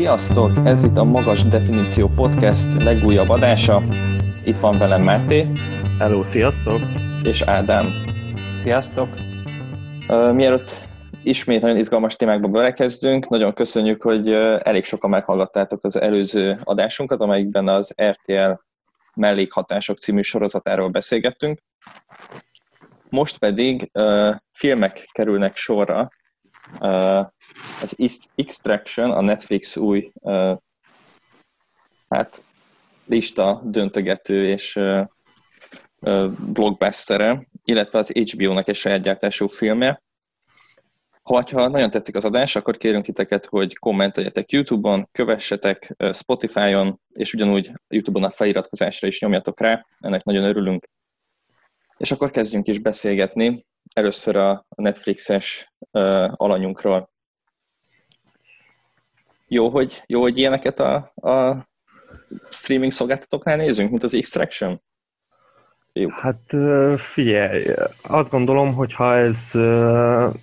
Sziasztok! Ez itt a Magas Definíció Podcast legújabb adása. Itt van velem Máté. Hello, sziasztok! És Ádám. Sziasztok! Uh, mielőtt ismét nagyon izgalmas témákba belekezdünk, nagyon köszönjük, hogy elég sokan meghallgattátok az előző adásunkat, amelyikben az RTL mellékhatások című sorozatáról beszélgettünk. Most pedig uh, filmek kerülnek sorra. Uh, az Extraction, a Netflix új uh, hát lista döntögető és uh, uh, blockbustere, illetve az HBO-nak egy saját gyártású filmje. Ha nagyon tetszik az adás, akkor kérünk titeket, hogy kommenteljetek YouTube-on, kövessetek Spotify-on, és ugyanúgy YouTube-on a feliratkozásra is nyomjatok rá, ennek nagyon örülünk. És akkor kezdjünk is beszélgetni. Először a Netflixes alanyunkról. Jó, hogy, jó, hogy ilyeneket a, a streaming szolgáltatóknál nézünk, mint az Extraction? Jó. Hát figyelj, azt gondolom, hogy ha ez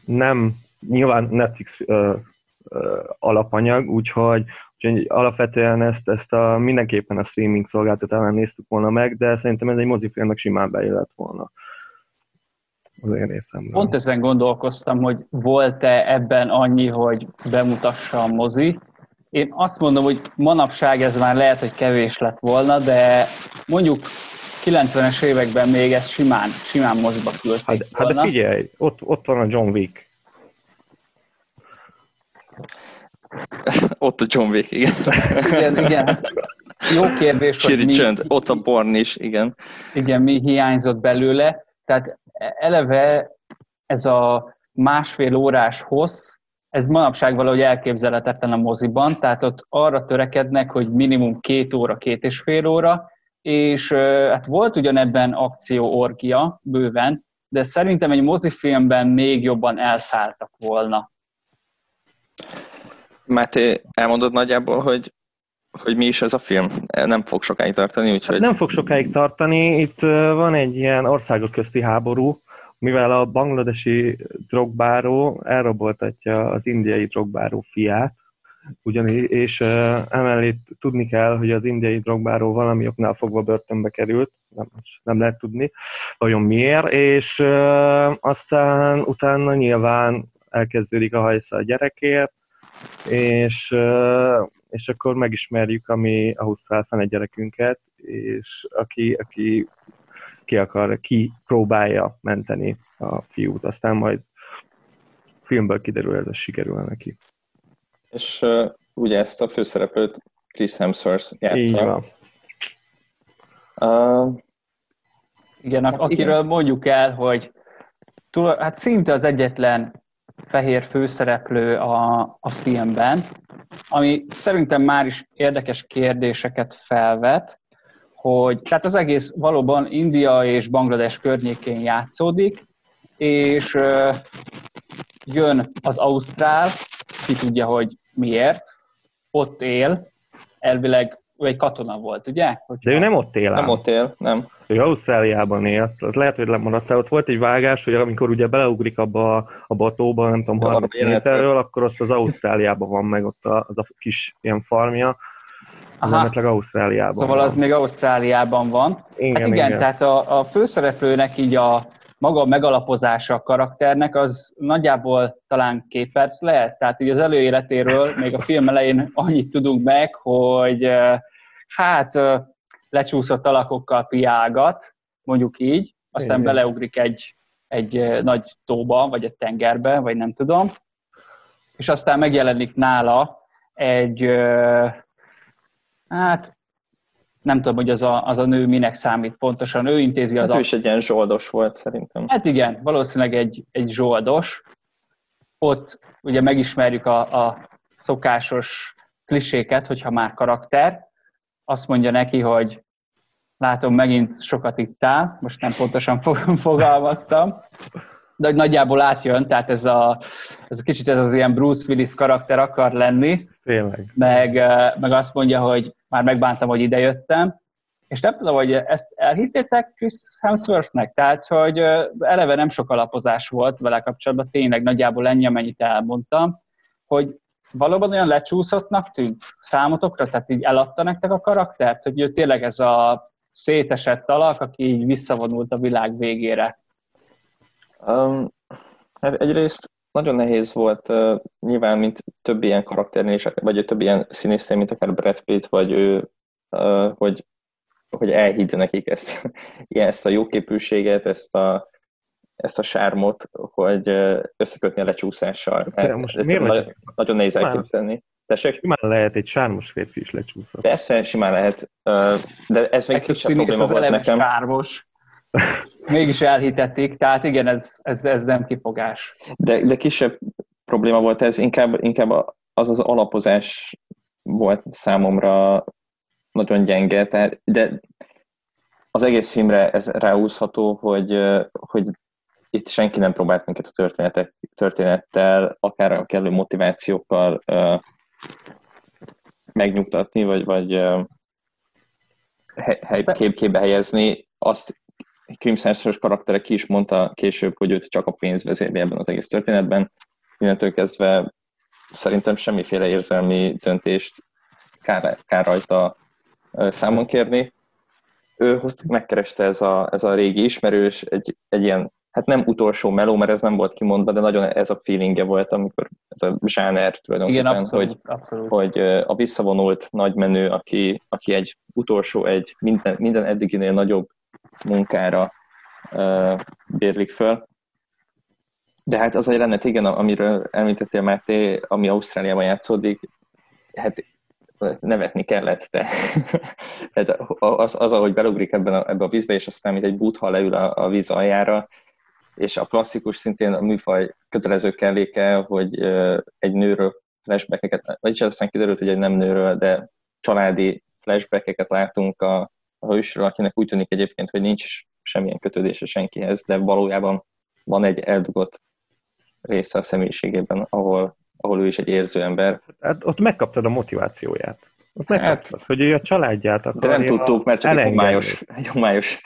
nem, nyilván Netflix alapanyag, úgyhogy, úgyhogy alapvetően ezt, ezt a, mindenképpen a streaming szolgáltatásán néztük volna meg, de szerintem ez egy mozifilmnek simán beillett volna az én részemről. Pont ezen gondolkoztam, hogy volt-e ebben annyi, hogy bemutassa a mozi, én azt mondom, hogy manapság ez már lehet, hogy kevés lett volna, de mondjuk 90-es években még ez simán, simán moziba küldték hát, volna. Hát de figyelj, ott, ott van a John Wick. ott a John Wick, igen. igen, igen. Jó kérdés, hogy mi, csönd. ott a Born is, igen. Igen, mi hiányzott belőle. Tehát eleve ez a másfél órás hossz, ez manapság valahogy elképzelhetetlen a moziban, tehát ott arra törekednek, hogy minimum két óra, két és fél óra, és hát volt ugyanebben akció-orgia bőven, de szerintem egy mozifilmben még jobban elszálltak volna. Máté, elmondod nagyjából, hogy, hogy mi is ez a film? Nem fog sokáig tartani, úgyhogy... Hát nem fog sokáig tartani, itt van egy ilyen országok közti háború, mivel a bangladesi drogbáró elraboltatja az indiai drogbáró fiát, ugyanis, és uh, emellé tudni kell, hogy az indiai drogbáró valami oknál fogva börtönbe került, nem, nem lehet tudni, vajon miért, és aztán utána nyilván elkezdődik a hajsza a gyerekért, és, és akkor megismerjük a mi Ausztrál fene gyerekünket, és aki, aki ki akar, ki próbálja menteni a fiút, aztán majd filmből kiderül, ez sikerül neki. És uh, ugye ezt a főszereplőt Chris Hemsworth játsza. Így van. Uh, igen, hát akiről igen. mondjuk el, hogy túl, hát szinte az egyetlen fehér főszereplő a, a filmben, ami szerintem már is érdekes kérdéseket felvet, hogy tehát az egész valóban India és Banglades környékén játszódik, és jön az Ausztrál, ki tudja, hogy miért, ott él, elvileg ő egy katona volt, ugye? Hogyha... De ő nem ott él. Nem ott él, nem. Ő Ausztráliában él. Az lehet, hogy lemaradtál. Ott volt egy vágás, hogy amikor ugye beleugrik abba a batóba, nem tudom, 30 méterről, akkor ott az Ausztráliában van meg ott az a kis ilyen farmja, Aha. Ausztráliában Szóval van. az még Ausztráliában van. Igen, hát igen, igen. tehát a, a főszereplőnek így a maga a megalapozása a karakternek, az nagyjából talán két perc lehet. Tehát így az előéletéről még a film elején annyit tudunk meg, hogy hát lecsúszott alakokkal piágat, mondjuk így, aztán Igen. beleugrik egy, egy nagy tóba, vagy egy tengerbe, vagy nem tudom, és aztán megjelenik nála egy hát nem tudom, hogy az a, az a nő minek számít pontosan, ő intézi az... Hát ő is egy ilyen zsoldos volt szerintem. Hát igen, valószínűleg egy, egy zsoldos. Ott ugye megismerjük a, a szokásos kliséket, hogyha már karakter. Azt mondja neki, hogy látom, megint sokat ittál, most nem pontosan fogalmaztam, de hogy nagyjából átjön, tehát ez a, ez a kicsit ez az ilyen Bruce Willis karakter akar lenni. Tényleg. Meg, meg azt mondja, hogy már megbántam, hogy idejöttem, és nem tudom, hogy ezt elhittétek Chris Hemsworthnek, tehát, hogy eleve nem sok alapozás volt vele kapcsolatban, tényleg nagyjából ennyi, amennyit elmondtam, hogy valóban olyan lecsúszottnak tűnt számotokra? Tehát így eladta nektek a karaktert, hogy ő tényleg ez a szétesett alak, aki így visszavonult a világ végére? Um, hát egyrészt nagyon nehéz volt, uh, nyilván, mint több ilyen karakternél is, vagy több ilyen színésznél, mint akár Brad Pitt, vagy ő, uh, hogy, hogy elhidd nekik ezt, ezt a jóképűséget, ezt a, ezt a sármot, hogy összekötni a lecsúszással. Mert most ez miért nagyon, nagyon nehéz elképzelni. Tessék? Simán lehet egy sármos férfi is lecsúszhat. Persze, simán lehet, de ez még kisebb probléma az volt nekem. Sármos. Mégis elhitették, tehát igen, ez, ez, ez nem kifogás. De, de kisebb probléma volt ez, inkább, inkább az az alapozás volt számomra nagyon gyenge, tehát, de az egész filmre ez ráúzható, hogy, hogy itt senki nem próbált minket a történetek, történettel, akár a kellő motivációkkal uh, megnyugtatni, vagy, vagy uh, hely, kép, képbe helyezni. Azt Crimson karaktere ki is mondta később, hogy őt csak a pénz vezérli ebben az egész történetben. Mindentől kezdve szerintem semmiféle érzelmi döntést kár, kár rajta számon kérni. Ő megkereste ez a, ez a régi ismerős, egy, egy ilyen hát nem utolsó meló, mert ez nem volt kimondva, de nagyon ez a feelingje volt, amikor ez a zsáner tulajdonképpen, Igen, abszolút, hogy, abszolút. hogy a visszavonult nagymenő, aki, aki egy utolsó, egy minden, minden eddiginél nagyobb munkára bérlik föl. De hát az a jelenet, igen, amiről említettél Máté, ami Ausztráliában játszódik, hát nevetni kellett, de hát az, az, ahogy belugrik ebben a, ebbe a vízbe, és aztán mint egy butha leül a, a víz aljára, és a klasszikus szintén a műfaj kötelező kelléke, hogy egy nőről flashbackeket, vagyis aztán kiderült, hogy egy nem nőről, de családi flashbackeket látunk a, a hősről, akinek úgy tűnik egyébként, hogy nincs semmilyen kötődése senkihez, de valójában van egy eldugott része a személyiségében, ahol, ahol ő is egy érző ember. Hát ott megkaptad a motivációját. Ott hát, hogy ő a családját akarja De nem tudtuk, mert csak egy homályos, homályos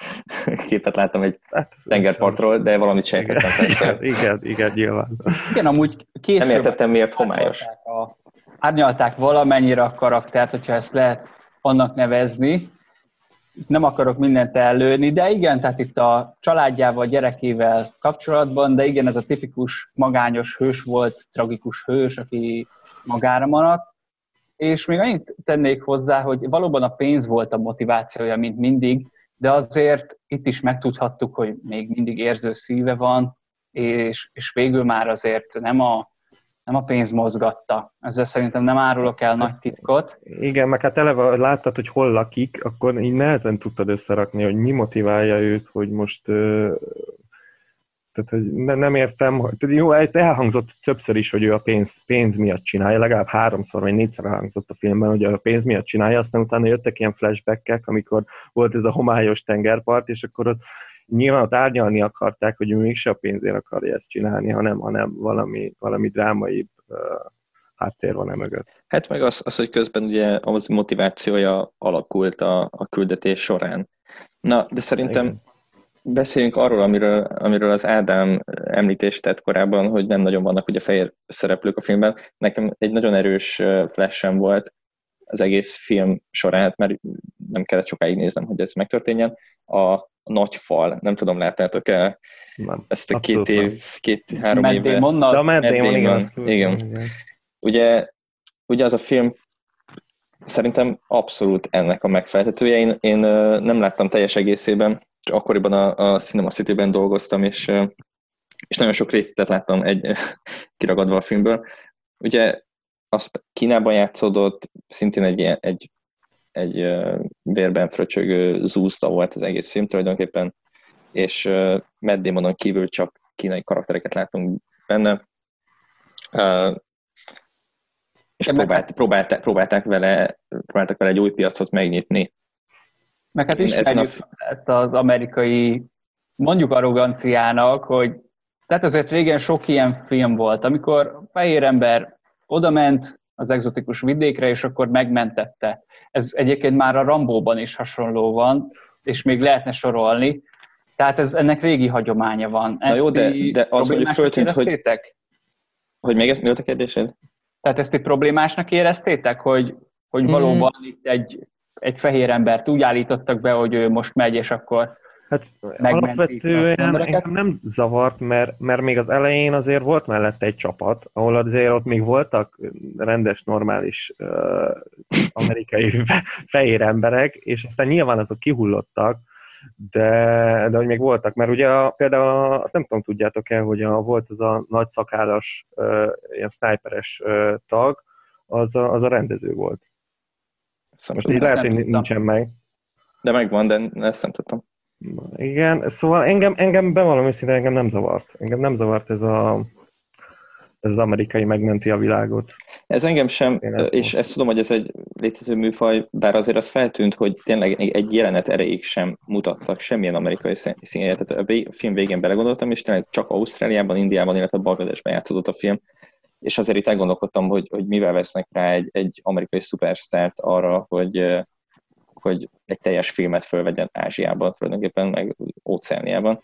képet láttam egy hát, tengerpartról, de valamit sejtettem. Igen, igen, igen, nyilván. Igen, amúgy később... Nem értettem, miért homályos. A, árnyalták valamennyire a karaktert, hogyha ezt lehet annak nevezni. Nem akarok mindent ellőni, de igen, tehát itt a családjával, gyerekével kapcsolatban, de igen, ez a tipikus magányos hős volt, tragikus hős, aki magára maradt. És még annyit tennék hozzá, hogy valóban a pénz volt a motivációja, mint mindig, de azért itt is megtudhattuk, hogy még mindig érző szíve van, és, és végül már azért nem a, nem a pénz mozgatta. Ezzel szerintem nem árulok el nagy titkot. Igen, meg hát eleve láttad, hogy hol lakik, akkor így nehezen tudtad összerakni, hogy mi motiválja őt, hogy most tehát, hogy ne, nem értem, hogy, tehát jó, elhangzott többször is, hogy ő a pénz, pénz miatt csinálja, legalább háromszor vagy négyszer elhangzott a filmben, hogy a pénz miatt csinálja, aztán utána jöttek ilyen flashbackek, amikor volt ez a homályos tengerpart, és akkor ott nyilván ott árnyalni akarták, hogy ő mégse a pénzért akarja ezt csinálni, hanem, hanem valami, valami drámai uh, háttér van e mögött. Hát meg az, az, hogy közben ugye az motivációja alakult a, a küldetés során. Na, de szerintem Igen Beszéljünk arról, amiről, amiről az Ádám említést tett korábban, hogy nem nagyon vannak ugye fehér szereplők a filmben. Nekem egy nagyon erős flash volt az egész film során, hát mert nem kellett sokáig néznem, hogy ez megtörténjen. A nagy fal, nem tudom, láttátok-e nem, ezt a két év, két-három éve. De a Matt Damon, igen. igen. igen. Ugye, ugye az a film szerintem abszolút ennek a megfelelhetője. Én, én nem láttam teljes egészében, akkoriban a, a Cinema City-ben dolgoztam, és, és nagyon sok részletet láttam egy kiragadva a filmből. Ugye az Kínában játszódott, szintén egy, egy, egy vérben fröcsögő zúzta volt az egész film tulajdonképpen, és Matt Damonon kívül csak kínai karaktereket látunk benne. És próbált, próbálták, próbálták, vele, próbálták vele egy új piacot megnyitni meg hát ismerjük a... ezt az amerikai, mondjuk arroganciának, hogy tehát azért régen sok ilyen film volt, amikor fehér ember odament az egzotikus vidékre, és akkor megmentette. Ez egyébként már a Rambóban is hasonló van, és még lehetne sorolni. Tehát ez, ennek régi hagyománya van. Ezt Na jó, de, de az, hogy föltűnt, hogy... Hogy még ez, mi volt a kérdésed? Tehát ezt egy problémásnak éreztétek, hogy, hogy mm. valóban itt egy, egy fehér embert úgy állítottak be, hogy ő most megy, és akkor Hát alapvetően engem nem zavart, mert, mert még az elején azért volt mellette egy csapat, ahol azért ott még voltak rendes, normális uh, amerikai fehér emberek, és aztán nyilván azok kihullottak, de, de hogy még voltak, mert ugye a, például a, azt nem tudom, tudjátok el, hogy a, volt az a nagy szakállas, uh, ilyen sniperes uh, tag, az a, az a rendező volt. Most így lehet, hogy nincsen meg. De megvan, de ezt nem tudtam. Igen, szóval engem, engem bevallom őszintén, engem nem zavart. Engem nem zavart ez a ez az amerikai megmenti a világot. Ez engem sem, Én és ezt tudom, hogy ez egy létező műfaj, bár azért az feltűnt, hogy tényleg egy jelenet erejéig sem mutattak semmilyen amerikai. Tehát a film végén belegondoltam, és tényleg csak Ausztráliában, Indiában, illetve Bangladesben játszódott a film, és azért itt elgondolkodtam, hogy, hogy mivel vesznek rá egy, egy amerikai szupersztárt arra, hogy hogy egy teljes filmet fölvegyen Ázsiában, tulajdonképpen, meg Óceániában.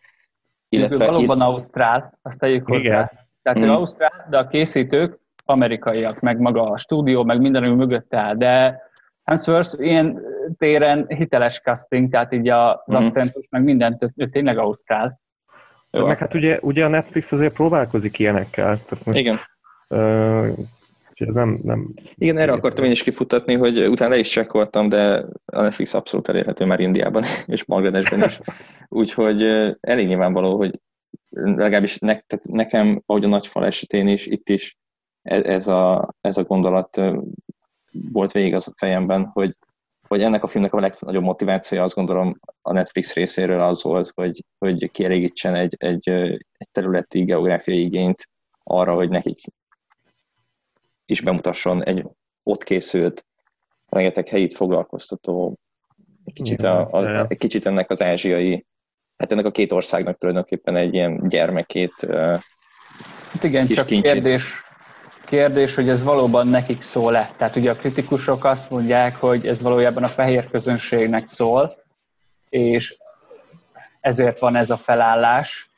Illetve valóban itt... Ausztrál, azt tegyük hozzá. Igen. Tehát hmm. Ausztrál, de a készítők amerikaiak, meg maga a stúdió, meg minden, ami mögött áll, de Hemsworth ilyen téren hiteles casting, tehát így az hmm. akcentus, meg mindent, ő tényleg Ausztrál. Jó. Meg hát ugye, ugye a Netflix azért próbálkozik ilyenekkel. Tehát most, Igen. Uh, Úgyhogy ez nem, nem... Igen, erre akartam én is kifutatni, hogy utána le is csekkoltam, de a Netflix abszolút elérhető már Indiában és Bangladesben is. Úgyhogy elég nyilvánvaló, hogy legalábbis nektek, nekem, ahogy a nagyfal esetén is, itt is ez, ez, a, ez a gondolat volt végig az a fejemben, hogy, hogy ennek a filmnek a legnagyobb motivációja azt gondolom a Netflix részéről az volt, hogy, hogy kielégítsen egy, egy, egy területi geográfiai igényt arra, hogy nekik is bemutasson egy ott készült, rengeteg helyit foglalkoztató, egy kicsit, a, a, egy kicsit ennek az ázsiai, hát ennek a két országnak tulajdonképpen egy ilyen gyermekét. Hát igen, csak kincsét. kérdés, kérdés, hogy ez valóban nekik szól-e. Tehát ugye a kritikusok azt mondják, hogy ez valójában a fehér közönségnek szól, és ezért van ez a felállás.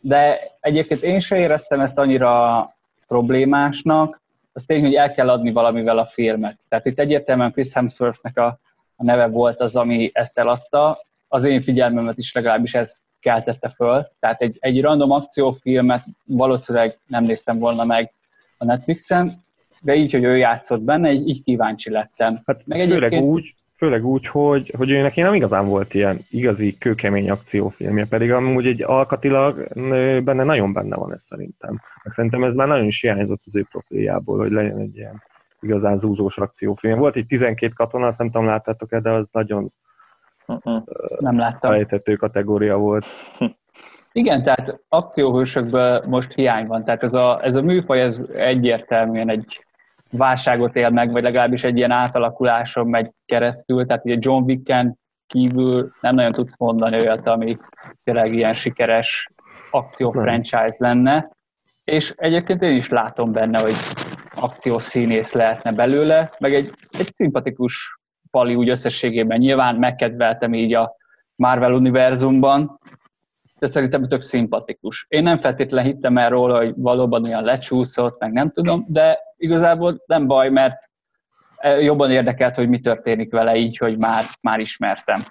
De egyébként én se éreztem ezt annyira problémásnak, az tény, hogy el kell adni valamivel a filmet. Tehát itt egyértelműen Chris Hemsworthnek a, a neve volt az, ami ezt eladta. Az én figyelmemet is legalábbis ez keltette föl. Tehát egy, egy random akciófilmet valószínűleg nem néztem volna meg a Netflixen, de így, hogy ő játszott benne, így kíváncsi lettem. Hát meg főleg egyébként... úgy, Főleg úgy, hogy, hogy ő neki nem igazán volt ilyen igazi kőkemény akciófilmje, pedig amúgy egy alkatilag benne nagyon benne van ez szerintem. Meg szerintem ez már nagyon is hiányzott az ő profiljából, hogy legyen egy ilyen igazán zúzós akciófilm. Volt egy 12 katona, azt nem tudom, láttátok-e, de az nagyon uh-uh. nem láttam. Fejtető kategória volt. Igen, tehát akcióhősökből most hiány van. Tehát ez a, ez a műfaj ez egyértelműen egy válságot él meg, vagy legalábbis egy ilyen átalakuláson megy keresztül, tehát ugye John Wicken kívül nem nagyon tudsz mondani olyat, ami tényleg ilyen sikeres akció-franchise lenne, és egyébként én is látom benne, hogy akciószínész lehetne belőle, meg egy, egy szimpatikus pali úgy összességében. Nyilván megkedveltem így a Marvel univerzumban, de szerintem tök szimpatikus. Én nem feltétlenül hittem el róla, hogy valóban olyan lecsúszott, meg nem tudom, de igazából nem baj, mert jobban érdekelt, hogy mi történik vele így, hogy már, már ismertem.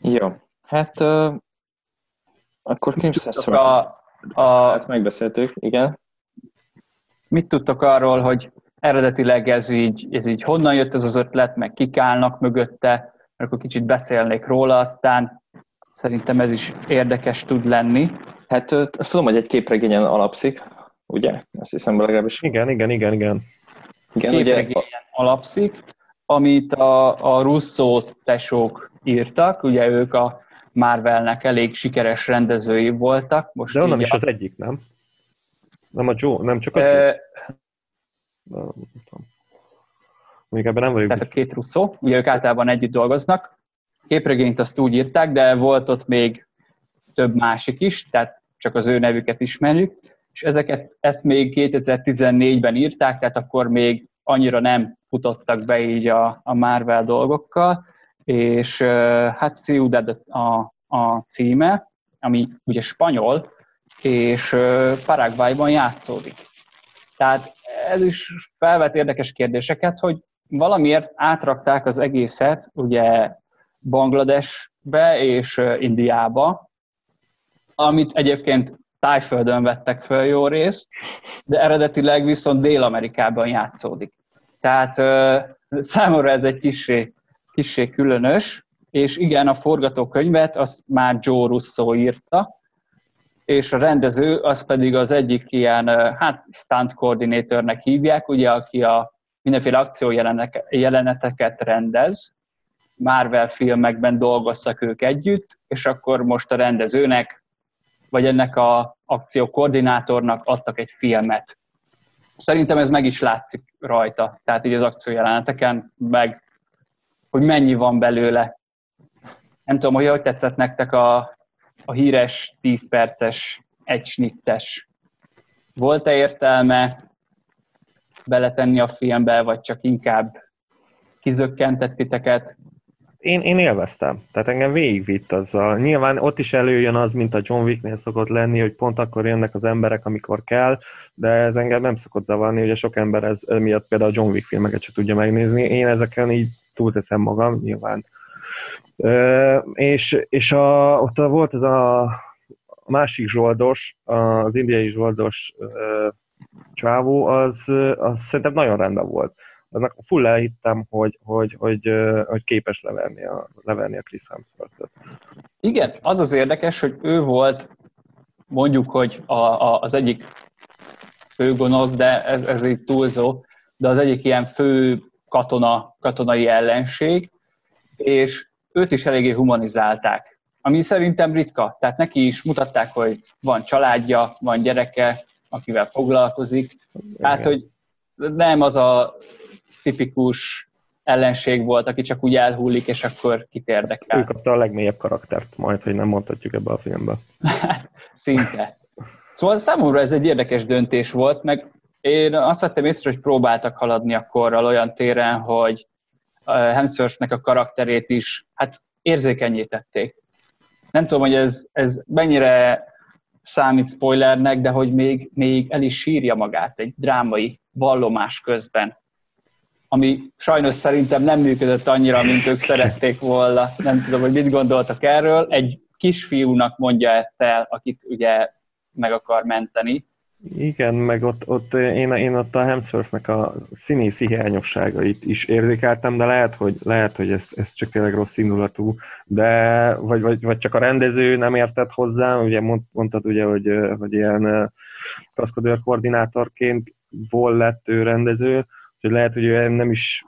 Jó, hát uh, akkor Crimson a, a, ezt megbeszéltük, igen. Mit tudtok arról, hogy eredetileg ez így, ez így honnan jött ez az ötlet, meg kik állnak mögötte, akkor kicsit beszélnék róla, aztán szerintem ez is érdekes tud lenni. Hát tudom, hogy egy képregényen alapszik, ugye? Azt hiszem legalábbis. Igen, igen, igen, igen. igen képregényen ugye... alapszik, amit a, a Russo tesók írtak, ugye ők a Marvelnek elég sikeres rendezői voltak. Most De onnan is a... az egyik, nem? Nem a Joe, nem csak a Joe? Nem, nem még ebben nem vagyok Tehát biztos. a két Russo, ugye ők általában együtt dolgoznak. Képregényt azt úgy írták, de volt ott még több másik is, tehát csak az ő nevüket ismerjük, és ezeket, ezt még 2014-ben írták, tehát akkor még annyira nem futottak be így a, a Marvel dolgokkal, és hát Ciudad a, a címe, ami ugye spanyol, és Paraguayban játszódik. Tehát ez is felvet érdekes kérdéseket, hogy valamiért átrakták az egészet ugye Bangladesbe és Indiába, amit egyébként Tájföldön vettek föl jó részt, de eredetileg viszont Dél-Amerikában játszódik. Tehát számomra ez egy kissé, kissé különös, és igen, a forgatókönyvet azt már Joe Russo írta, és a rendező az pedig az egyik ilyen, hát stunt koordinátornek hívják, ugye, aki a mindenféle akciójeleneteket rendez, Marvel filmekben dolgoztak ők együtt, és akkor most a rendezőnek, vagy ennek a akció koordinátornak adtak egy filmet. Szerintem ez meg is látszik rajta, tehát így az akciójeleneteken, meg hogy mennyi van belőle. Nem tudom, hogy hogy tetszett nektek a, a híres 10 perces, egy snittes. Volt-e értelme beletenni a filmbe, vagy csak inkább kizökkentett titeket? Én, én élveztem. Tehát engem végigvitt azzal. Nyilván ott is előjön az, mint a John Wicknél szokott lenni, hogy pont akkor jönnek az emberek, amikor kell, de ez engem nem szokott zavarni, ugye sok ember ez miatt például a John Wick filmeket se tudja megnézni. Én ezeken így túlteszem magam, nyilván. Ö, és és a, ott volt ez a, másik zsoldos, az indiai zsoldos ö, csávó, az, az szerintem nagyon rendben volt annak full elhittem, hogy, hogy, hogy, hogy képes leverni a, leverni a Chris hemsworth Igen, az az érdekes, hogy ő volt mondjuk, hogy a, a, az egyik fő gonosz, de ez, ez így túlzó, de az egyik ilyen fő katona, katonai ellenség, és őt is eléggé humanizálták, ami szerintem ritka. Tehát neki is mutatták, hogy van családja, van gyereke, akivel foglalkozik. Tehát, hogy nem az a tipikus ellenség volt, aki csak úgy elhullik, és akkor kit érdekel. Ő kapta a legmélyebb karaktert, majd, hogy nem mondhatjuk ebbe a filmbe. Szinte. Szóval számomra ez egy érdekes döntés volt, meg én azt vettem észre, hogy próbáltak haladni a korral olyan téren, hogy Hemsworthnek a karakterét is hát érzékenyítették. Nem tudom, hogy ez, ez mennyire számít spoilernek, de hogy még, még el is sírja magát egy drámai vallomás közben ami sajnos szerintem nem működött annyira, mint ők szerették volna. Nem tudom, hogy mit gondoltak erről. Egy kisfiúnak mondja ezt el, akit ugye meg akar menteni. Igen, meg ott, ott én, én ott a Hemsworthnek a színészi hiányosságait is érzékeltem, de lehet, hogy, lehet, hogy ez, ez csak tényleg rossz indulatú, de vagy, vagy, vagy csak a rendező nem értett hozzá, ugye mond, mondtad ugye, hogy, hogy ilyen kaszkodőr koordinátorként ból lett ő rendező, Úgyhogy lehet, hogy ő nem is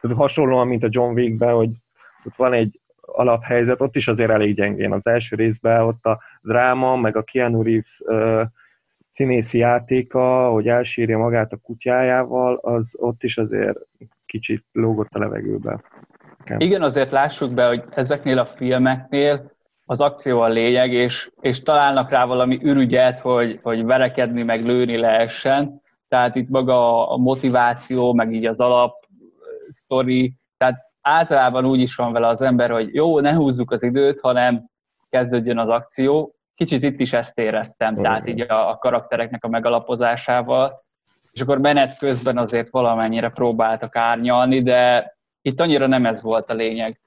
tehát hasonlóan, mint a John Wickben, hogy ott van egy alaphelyzet, ott is azért elég gyengén. Az első részben ott a dráma, meg a Keanu Reeves uh, színészi játéka, hogy elsírja magát a kutyájával, az ott is azért kicsit lógott a levegőbe. Igen, azért lássuk be, hogy ezeknél a filmeknél az akció a lényeg, és, és találnak rá valami ürügyet, hogy, hogy verekedni, meg lőni lehessen, tehát itt maga a motiváció, meg így az alap sztori, tehát általában úgy is van vele az ember, hogy jó, ne húzzuk az időt, hanem kezdődjön az akció. Kicsit itt is ezt éreztem, mm. tehát így a, a karaktereknek a megalapozásával, és akkor menet közben azért valamennyire próbáltak árnyalni, de itt annyira nem ez volt a lényeg.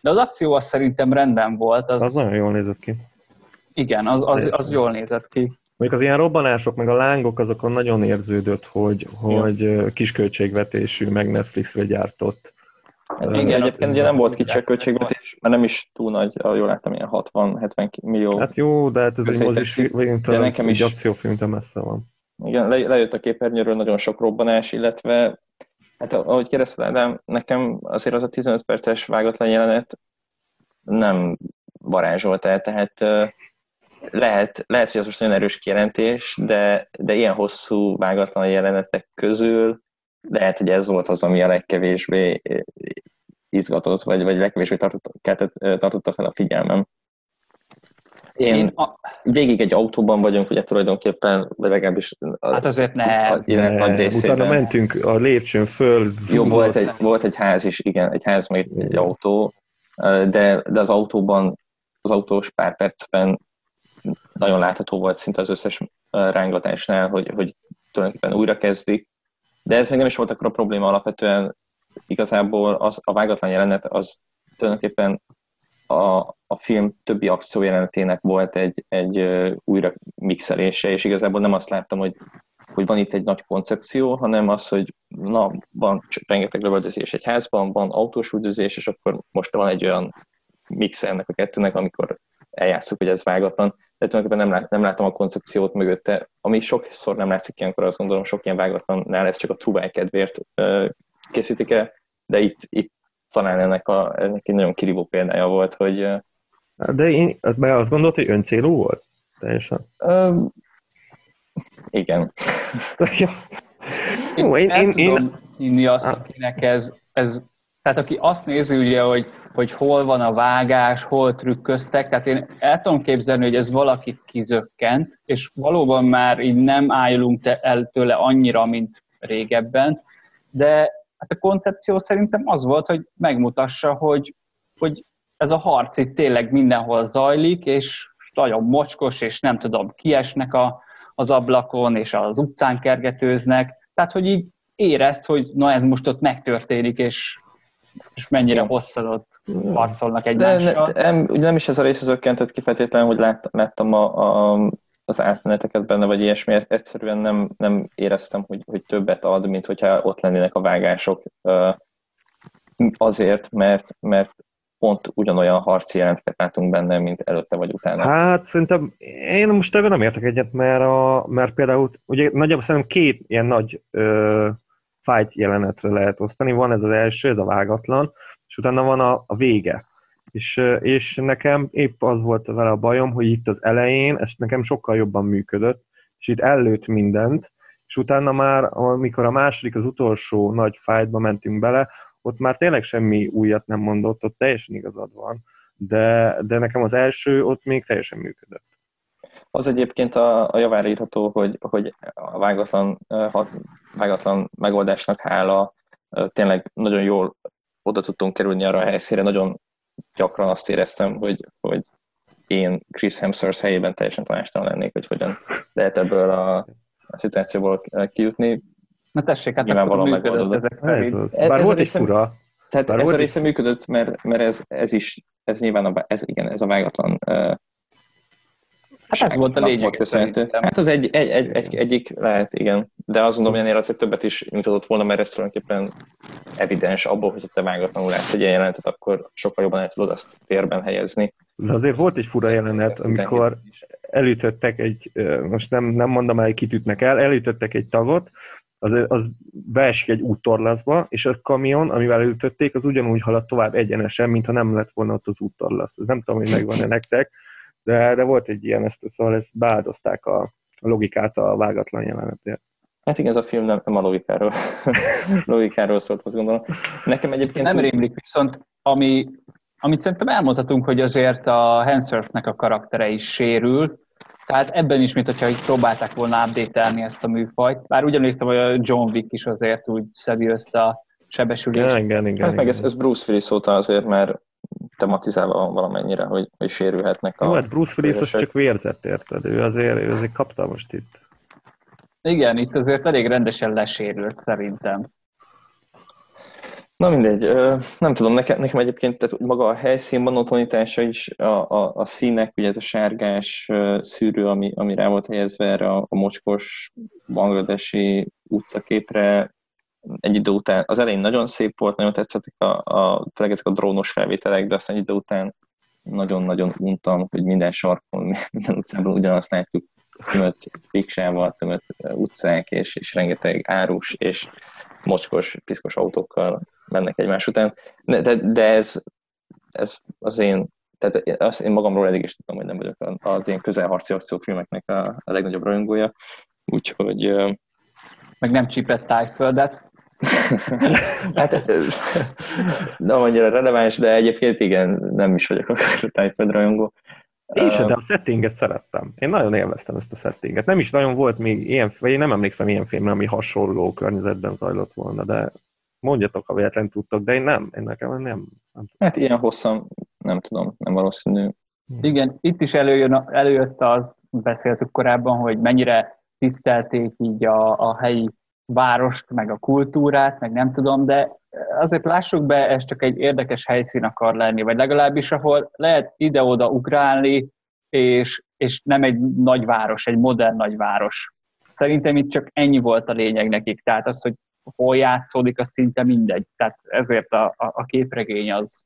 De az akció az szerintem rendben volt. Az, az nagyon jól nézett ki. Igen, az, az, az jól nézett ki. Mondjuk az ilyen robbanások, meg a lángok, azokon nagyon érződött, hogy, hogy ja. kisköltségvetésű, meg Netflixre gyártott. Hát igen, egyébként ugye nem volt kicsi költségvetés, mert nem is túl nagy, jól láttam, ilyen 60-70 millió. Hát jó, de hát ez egy mozis, de nekem is akciófilm, de messze van. Igen, le, lejött a képernyőről nagyon sok robbanás, illetve hát ahogy kérdezted, nekem azért az a 15 perces vágatlan jelenet nem varázsolt el, tehát lehet, lehet, hogy ez most nagyon erős kijelentés, de, de ilyen hosszú, vágatlan jelenetek közül lehet, hogy ez volt az, ami a legkevésbé eh, izgatott, vagy, vagy legkevésbé tartotta, tartotta fel a figyelmem. Én, Én a... végig egy autóban vagyunk, ugye tulajdonképpen, vagy legalábbis a, hát azért ne. A, ne. nagy részében. Utána mentünk a lépcsőn föl. Jó, volt egy, volt egy ház is, igen, egy ház, meg egy autó, eh, de, de az autóban, az autós pár percben nagyon látható volt szinte az összes rángatásnál, hogy, hogy tulajdonképpen újra kezdik, de ez még nem is volt akkor a probléma alapvetően, igazából az, a vágatlan jelenet az tulajdonképpen a, a film többi akció jelenetének volt egy, egy újra mixelése, és igazából nem azt láttam, hogy, hogy van itt egy nagy koncepció, hanem az, hogy na, van rengeteg lövöldözés egy házban, van autós üldözés, és akkor most van egy olyan mix ennek a kettőnek, amikor eljátszuk, hogy ez vágatlan, de tulajdonképpen nem, lát, nem látom a koncepciót mögötte, ami sokszor nem látszik ilyenkor, azt gondolom, sok ilyen vágatlannál ez csak a trubály kedvéért készítik el, de itt, itt talán ennek, a, ennek egy nagyon kirívó példája volt, hogy... De én be azt gondolt, hogy öncélú volt? Teljesen. Um, igen. Jó, én, én, én, én... hinni azt, akinek ez, ez, tehát aki azt nézi ugye, hogy, hogy hol van a vágás, hol trükköztek, tehát én el tudom képzelni, hogy ez valakit kizökkent, és valóban már így nem állunk el tőle annyira, mint régebben, de Hát a koncepció szerintem az volt, hogy megmutassa, hogy, hogy ez a harc itt tényleg mindenhol zajlik, és nagyon mocskos, és nem tudom, kiesnek a, az ablakon, és az utcán kergetőznek. Tehát, hogy így érezt, hogy na ez most ott megtörténik, és, és mennyire hosszadott harcolnak egymással. De, nem, nem is ez a rész zökkentett ki feltétlenül, hogy lát, láttam a, a, az átmeneteket benne, vagy ilyesmi, ezt egyszerűen nem, nem éreztem, hogy, hogy többet ad, mint hogyha ott lennének a vágások azért, mert, mert pont ugyanolyan harci jelenteket látunk benne, mint előtte vagy utána. Hát szerintem én most ebben nem értek egyet, mert, a, mert például ugye nagyjából szerintem két ilyen nagy ö, fight jelenetre lehet osztani. Van ez az első, ez a vágatlan, és utána van a, a vége. És, és nekem épp az volt vele a bajom, hogy itt az elején ez nekem sokkal jobban működött, és itt előtt mindent, és utána már, amikor a második, az utolsó nagy fájtba mentünk bele, ott már tényleg semmi újat nem mondott, ott teljesen igazad van, de, de nekem az első ott még teljesen működött. Az egyébként a, a javára írható, hogy, hogy a vágatlan, vágatlan megoldásnak hála tényleg nagyon jól oda tudtunk kerülni arra a helyszínre, nagyon gyakran azt éreztem, hogy, hogy én Chris Hemsworth helyében teljesen tanástalan lennék, hogy hogyan lehet ebből a, a szituációból kijutni. Na tessék, hát Nyilvánvalóan működött ezek szerint. Ez, ez, Bár ez volt egy fura. Tehát Bár ez a része működött, mert, mert ez, ez is, ez nyilván, a, ez, igen, ez a vágatlan uh, Hát ez volt a lényeg. Hát az egy, egy, egy, egy, egyik lehet, igen. De azt gondolom, hogy ennél azért többet is mutatott volna, mert ez tulajdonképpen evidens abból, hogy te vágatlanul látsz egy ilyen jelentet, akkor sokkal jobban el tudod azt térben helyezni. De azért volt egy fura jelenet, amikor elütöttek egy, most nem, nem mondom el, hogy kitütnek el, elütöttek egy tagot, az, az beesik egy úttorlaszba, és a kamion, amivel elütötték, az ugyanúgy halad tovább egyenesen, mintha nem lett volna ott az úttorlasz. Ez nem tudom, hogy megvan-e nektek, de, de volt egy ilyen, ezt, szóval ezt beáldozták a, a logikát a vágatlan jelenetért. Hát igen, ez a film nem, nem a logikáról, logikáról szólt, azt gondolom. Nekem egyébként... Nem rémlik, viszont ami, amit szerintem elmondhatunk, hogy azért a Hansurfnek a karaktere is sérül, tehát ebben is, mint hogyha próbálták volna update ezt a műfajt. Bár ugyanis hogy a John Wick is azért úgy szedi össze a sebesülést. Igen, igen, igen. Hát meg ez, ez Bruce Willis óta azért, mert tematizálva valamennyire, hogy, hogy sérülhetnek a... Jó, hát Bruce Willis az csak vérzett, érted? Ő azért, ő azért kapta most itt. Igen, itt azért elég rendesen lesérült szerintem. Na mindegy, nem tudom, nekem, nekem egyébként tehát maga a helyszín monotonítása is, a, a, a színek, ugye ez a sárgás szűrő, ami, ami rá volt helyezve erre a, a mocskos bangladesi utcaképre, egy idő után, az elején nagyon szép volt, nagyon tetszettek a, a, tényleg ezek a drónos felvételek, de aztán egy idő után nagyon-nagyon untam, hogy minden sarkon, minden utcában ugyanazt látjuk, tömött piksával, tömött utcák, és, és rengeteg árus, és mocskos, piszkos autókkal mennek egymás után. De, de, ez, ez az én, tehát azt én magamról eddig is tudtam, hogy nem vagyok az én közelharci akciófilmeknek a, a legnagyobb rajongója, úgyhogy... Meg nem csípett tájföldet? hát nem annyira releváns, de egyébként igen, nem is vagyok a Tájföld rajongó. Én sem, de a settinget szerettem. Én nagyon élveztem ezt a settinget. Nem is nagyon volt még ilyen, vagy én nem emlékszem ilyen filmre, ami hasonló környezetben zajlott volna, de mondjatok, ha véletlen tudtok, de én nem, én nekem nem. nem hát ilyen hosszan, nem tudom, nem valószínű. Igen, itt is előjön, előjött az, beszéltük korábban, hogy mennyire tisztelték így a, a helyi várost, meg a kultúrát, meg nem tudom, de azért lássuk be, ez csak egy érdekes helyszín akar lenni, vagy legalábbis, ahol lehet ide-oda ugrálni, és, és nem egy nagyváros, egy modern nagyváros. Szerintem itt csak ennyi volt a lényeg nekik, tehát az, hogy hol játszódik, az szinte mindegy. Tehát ezért a, a, a képregény az,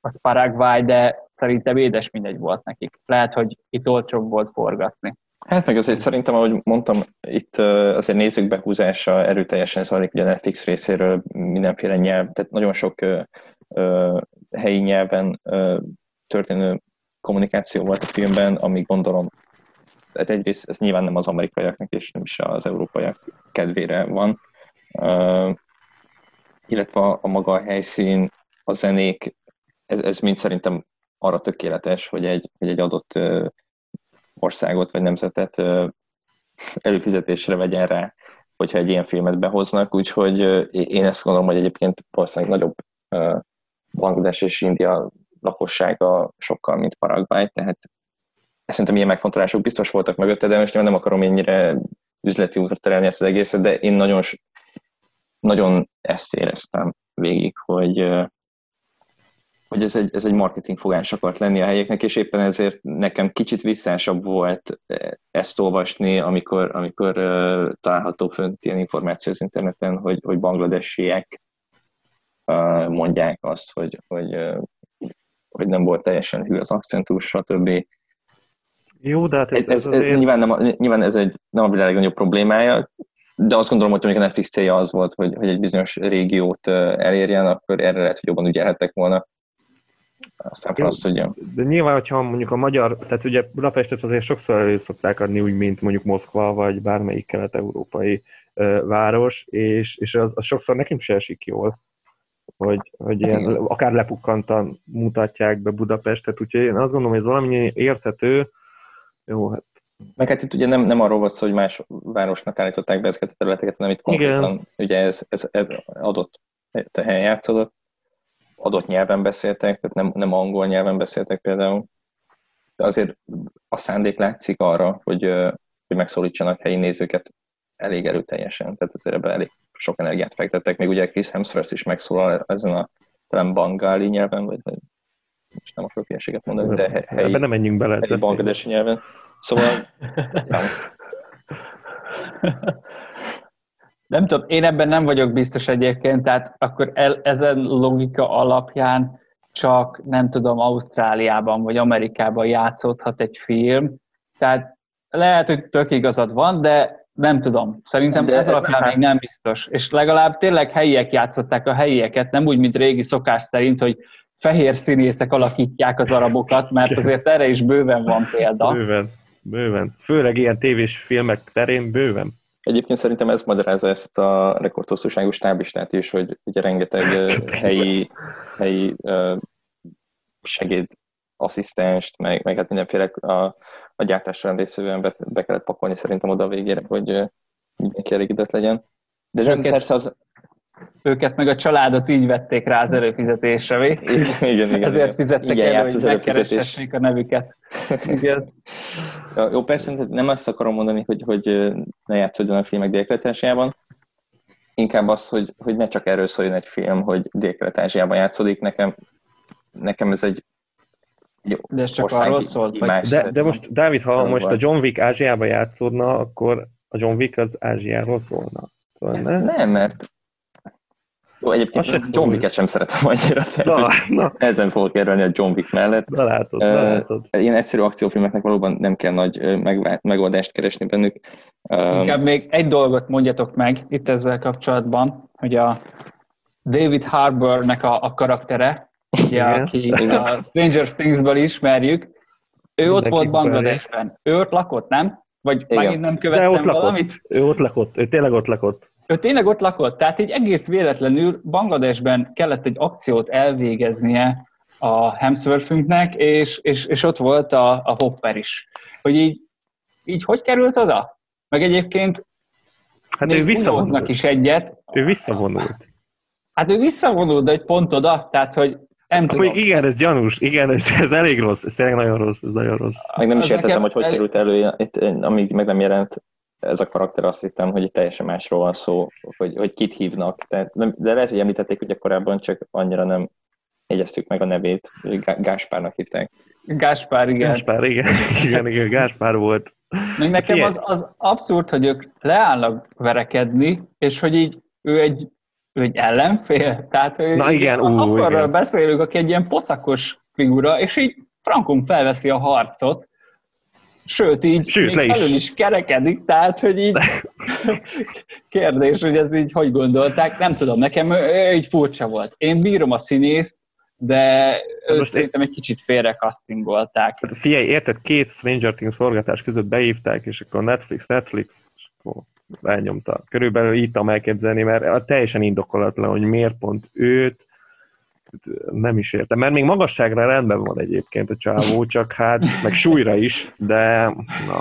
az Paraguay, de szerintem édes mindegy volt nekik. Lehet, hogy itt olcsóbb volt forgatni. Hát meg azért szerintem, ahogy mondtam, itt azért nézők behúzása erőteljesen zajlik ugye a Netflix részéről mindenféle nyelv, tehát nagyon sok helyi nyelven történő kommunikáció volt a filmben, ami gondolom, tehát egyrészt ez nyilván nem az amerikaiaknak és nem is az európaiak kedvére van, illetve a, a maga a helyszín, a zenék, ez, ez mind szerintem arra tökéletes, hogy egy, hogy egy adott országot vagy nemzetet előfizetésre vegyen rá, hogyha egy ilyen filmet behoznak, úgyhogy én ezt gondolom, hogy egyébként valószínűleg nagyobb Bangladesh és India lakossága sokkal, mint Paraguay, tehát szerintem ilyen megfontolások biztos voltak mögötte, de most nem akarom ennyire üzleti útra terelni ezt az egészet, de én nagyon, nagyon ezt éreztem végig, hogy hogy ez egy, ez egy marketing fogás akart lenni a helyeknek, és éppen ezért nekem kicsit visszásabb volt eh, ezt olvasni, amikor, amikor uh, található fönt ilyen információ az interneten, hogy, hogy bangladesiek uh, mondják azt, hogy, hogy, uh, hogy nem volt teljesen hű az akcentus, stb. Jó, de hát ez, ez, ez, ez azért... nyilván, nem, nyilván ez egy, nem a világ legnagyobb problémája, de azt gondolom, hogy a Netflix célja az volt, hogy, hogy egy bizonyos régiót elérjen, akkor erre lehet, hogy jobban ügyelhettek volna aztán franc tudja. De nyilván, hogyha mondjuk a magyar, tehát ugye Budapestet azért sokszor elő szokták adni úgy, mint mondjuk Moszkva, vagy bármelyik kelet-európai uh, város, és, és az, az sokszor nekünk se esik jól, hogy, hogy hát ilyen, akár lepukkantan mutatják be Budapestet, úgyhogy én azt gondolom, hogy ez valami érthető, jó, hát. Meg hát itt ugye nem, nem arról volt szó, hogy más városnak állították be ezeket a területeket, hanem itt konkrétan Igen. ugye ez, ez, ez adott helyen játszódott, adott nyelven beszéltek, tehát nem, nem angol nyelven beszéltek például. De azért a szándék látszik arra, hogy, hogy megszólítsanak helyi nézőket elég erőteljesen, tehát azért ebben elég sok energiát fektettek. Még ugye Chris Hemsworth is megszólal ezen a talán bangáli nyelven, vagy, vagy most nem akarok ilyeséget mondani, de helyi, Ebben nem menjünk bele. Helyi bangladesi nyelven. Szóval Nem tudom, én ebben nem vagyok biztos egyébként, tehát akkor el, ezen logika alapján csak, nem tudom, Ausztráliában vagy Amerikában játszódhat egy film. Tehát lehet, hogy tök igazad van, de nem tudom. Szerintem de ez alapján még nem biztos. És legalább tényleg helyiek játszották a helyieket, nem úgy, mint régi szokás szerint, hogy fehér színészek alakítják az arabokat, mert azért erre is bőven van példa. Bőven, bőven. Főleg ilyen tévés filmek terén bőven. Egyébként szerintem ez magyarázza ezt a rekordhosszúságú stáblistát is, hogy ugye rengeteg helyi, helyi segédasszisztenst, meg, meg hát mindenféle a, a gyártásra részűen be, be kellett pakolni szerintem oda a végére, hogy mindenki elégedett legyen. De őket, persze az... Őket meg a családot így vették rá az előfizetésre, mi? Igen, igen. Ezért fizettek igen, elő, hogy megkeressessék a nevüket. Igen. Ja, jó, persze nem azt akarom mondani, hogy, hogy ne játszódjon a filmek dél inkább az, hogy, hogy ne csak erről szóljon egy film, hogy dél játszódik. Nekem, nekem ez egy, egy De ez csak arról szólt, vagy... De, de most, Dávid, ha most a John Wick Ázsiába játszódna, akkor a John Wick az Ázsiáról szólna. Szóval ne? Nem, mert jó, egyébként Azt John Wick-et sem szeretem annyira, tehát na, na. ezen fogok érvelni a John Wick mellett. Na látod, uh, na látod. Ilyen egyszerű akciófilmeknek valóban nem kell nagy megoldást keresni bennük. Inkább még egy dolgot mondjatok meg itt ezzel kapcsolatban, hogy a David Harbournek a, a karaktere, ugye, aki a Stranger Things-ből ismerjük, ő Mindenki ott volt Bangladesben. Ő ott lakott, nem? Vagy Igen. megint nem követtem De ott valamit? Lakott. Ő ott lakott, ő tényleg ott lakott. Ő tényleg ott lakott, tehát így egész véletlenül Bangladesben kellett egy akciót elvégeznie a Hemsworthünknek, és, és, és ott volt a, a Hopper is. Hogy így, így hogy került oda? Meg egyébként hát ő visszavonult. is egyet. Ő visszavonult. Hát ő visszavonult, de egy pont oda, tehát hogy Nem tudom. igen, ez gyanús, igen, ez, ez elég rossz, ez tényleg nagyon rossz, ez nagyon rossz. Meg nem is értettem, hogy hogy került elő, itt, amíg meg nem jelent ez a karakter, azt hittem, hogy teljesen másról van szó, hogy, hogy kit hívnak. Tehát, nem- de lehet, hogy említették ugye korábban, csak annyira nem jegyeztük meg a nevét, Gáspárnak hívták. Gáspár, igen. Gáspár, igen, igen, igen, Gáspár volt. Még nekem Figyelj. az, az abszurd, hogy ők leállnak verekedni, és hogy így ő egy, ő egy ellenfél. Tehát hogy Na igen, ú, akkorról igen. beszélünk, aki egy ilyen pocakos figura, és így frankon felveszi a harcot, sőt, így Sőt, még is. felül is kerekedik, tehát, hogy így kérdés, hogy ez így hogy gondolták, nem tudom, nekem így furcsa volt. Én bírom a színészt, de őt most szerintem egy kicsit félre castingolták. Figyelj, érted, két Stranger Things forgatás között beívták, és akkor Netflix, Netflix, és akkor elnyomta. Körülbelül így tudom elképzelni, mert teljesen indokolatlan, hogy miért pont őt, nem is értem, mert még magasságra rendben van egyébként a csávó, csak hát, meg súlyra is, de na,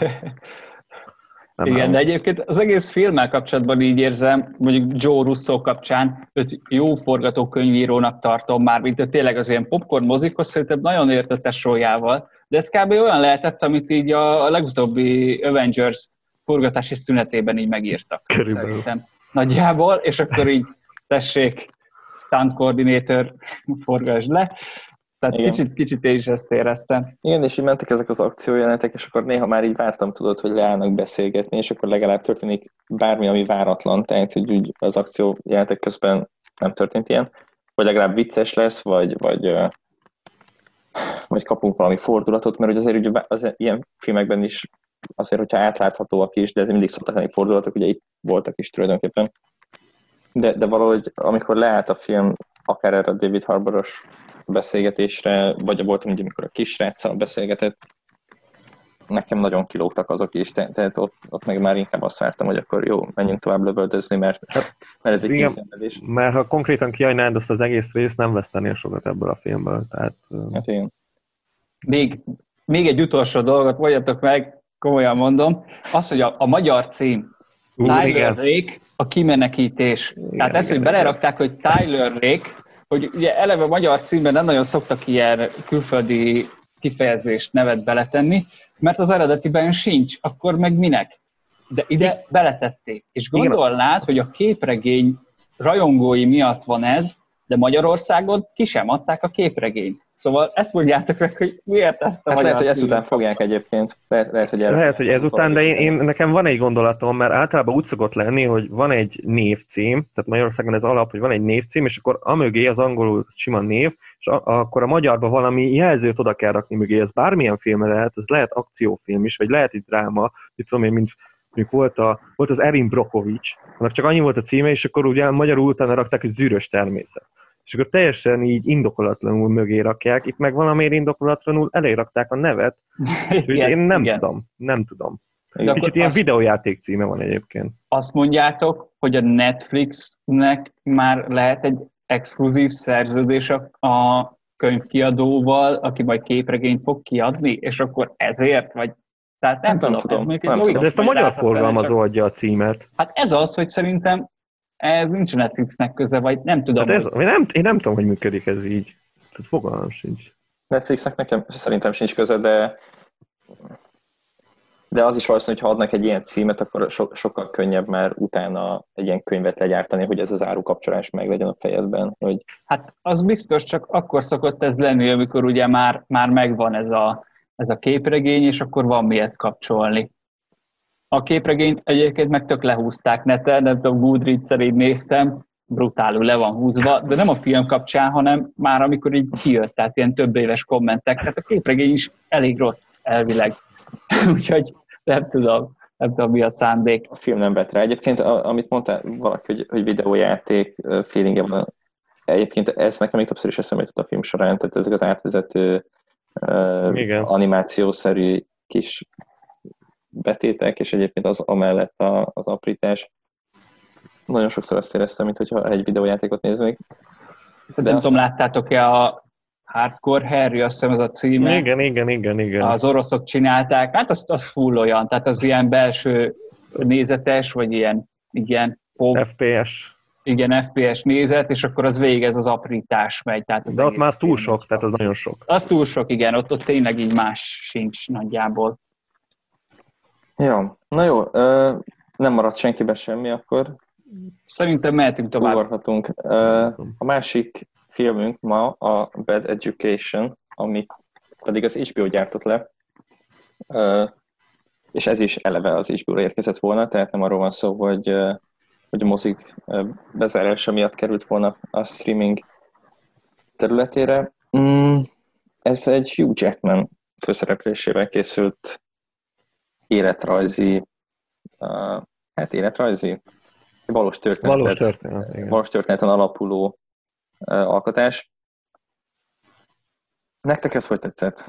nem Igen, áll. de egyébként az egész filmmel kapcsolatban így érzem, mondjuk Joe Russo kapcsán, őt jó forgatókönyvírónak tartom már, mint ő tényleg az ilyen popcorn mozikhoz szerintem nagyon értetes sójával, de ez kb. olyan lehetett, amit így a legutóbbi Avengers forgatási szünetében így megírtak. Körülbelül. Szerintem. Nagyjából, és akkor így tessék, stunt coordinator, forgasd le. Tehát Igen. kicsit, kicsit én is ezt éreztem. Igen, és így mentek ezek az akciójelenetek, és akkor néha már így vártam, tudod, hogy leállnak beszélgetni, és akkor legalább történik bármi, ami váratlan, tehát hogy úgy az akció jelenetek közben nem történt ilyen, vagy legalább vicces lesz, vagy, vagy, vagy kapunk valami fordulatot, mert azért ugye az ilyen filmekben is azért, hogyha átláthatóak is, de ez mindig szoktak lenni fordulatok, ugye itt voltak is tulajdonképpen. De, de valahogy, amikor leállt a film, akár erre a David Harboros beszélgetésre, vagy volt, ugye, amikor a kisráccal beszélgetett, nekem nagyon kilógtak azok is, te- tehát ott, ott meg már inkább azt vártam, hogy akkor jó, menjünk tovább lövöldözni, mert, mert ez egy Igen. kiszenvedés. Mert ha konkrétan kiajnád azt az egész részt, nem vesztenél sokat ebből a filmből. Tehát, Hát igen. még, még egy utolsó dolgot mondjatok meg, komolyan mondom, az, hogy a, a magyar cím, Tyler igen, Rake, a kimenekítés. Igen, Tehát ezt, hogy belerakták, hogy Tyler Rake, hogy ugye eleve a magyar címben nem nagyon szoktak ilyen külföldi kifejezést, nevet beletenni, mert az eredetiben sincs, akkor meg minek? De ide beletették. És gondolnád, hogy a képregény rajongói miatt van ez, de Magyarországon ki sem adták a képregényt. Szóval ezt mondjátok meg, hogy miért ezt a Hát lehet, hogy ezután fogják egyébként. Lehet, lehet hogy erre Lehet, hogy ezután, de én, én, nekem van egy gondolatom, mert általában úgy szokott lenni, hogy van egy névcím, tehát Magyarországon ez alap, hogy van egy névcím, és akkor amögé az angolul sima név, és a, akkor a magyarban valami jelzőt oda kell rakni mögé. Ez bármilyen film lehet, ez lehet akciófilm is, vagy lehet egy dráma, mit tudom én, mint mondjuk volt, a, volt az Erin Brokovics, annak csak annyi volt a címe, és akkor ugye magyarul utána rakták, hogy zűrös természet. És akkor teljesen így indokolatlanul mögé rakják, itt meg valamiért indokolatlanul elé rakták a nevet, Úgyhogy én nem igen. tudom, nem tudom. De Kicsit ilyen azt- videójáték címe van egyébként. azt mondjátok, hogy a Netflixnek már lehet egy exkluzív szerződés a, a könyvkiadóval, aki majd képregényt fog kiadni, és akkor ezért, vagy tehát nem, Nem tudom, tudom, ez még egy nem logikus tudom. De ezt a magyar forgalmazó csak- adja a címet. Hát ez az, hogy szerintem ez nincs a Netflixnek köze, vagy nem tudom. Hát ez, hogy- én, nem, én nem tudom, hogy működik ez így. Tehát fogalmam sincs. Netflixnek nekem szerintem sincs köze, de de az is valószínű, hogy ha adnak egy ilyen címet, akkor so, sokkal könnyebb már utána egy ilyen könyvet legyártani, hogy ez az árukapcsolás meg legyen a fejedben. Hogy Hát az biztos, csak akkor szokott ez lenni, amikor ugye már, már megvan ez a, ez a képregény, és akkor van mihez kapcsolni. A képregényt egyébként meg tök lehúzták neten, nem tudom, Goodreads-en így néztem, brutálul le van húzva, de nem a film kapcsán, hanem már amikor így kijött, tehát ilyen több éves kommentek, tehát a képregény is elég rossz elvileg. Úgyhogy nem tudom, nem tudom mi a szándék. a film nem vett rá. Egyébként, amit mondtál valaki, hogy, hogy videójáték ö, feelingje van, egyébként ez nekem még többször is eszembe jutott a film során, tehát ezek az átvezető uh, animációszerű kis betétek, és egyébként az amellett a, az aprítás. Nagyon sokszor azt éreztem, mintha egy videójátékot néznék. De nem tudom, láttátok-e a Hardcore Harry, azt hiszem ez a címe. Igen, igen, igen, igen. az oroszok csinálták, hát az, az full olyan, tehát az ilyen belső nézetes, vagy ilyen, igen, pop, FPS. igen, FPS nézet, és akkor az végig ez az aprítás megy. Tehát az De ott már túl sok, tehát az nagyon sok. Az túl sok, igen, ott, ott tényleg így más sincs nagyjából. Jó, na jó, nem maradt senkibe semmi, akkor Szerintem mehetünk tovább. Ugorhatunk. A másik filmünk ma a Bad Education, amit pedig az HBO gyártott le, és ez is eleve az HBO-ra érkezett volna, tehát nem arról van szó, hogy, hogy a mozik bezárása miatt került volna a streaming területére. Mm, ez egy Hugh Jackman főszereplésével készült életrajzi, hát életrajzi, valós történet. Valós történet, igen. Valós történeten alapuló alkotás. Nektek ez hogy tetszett?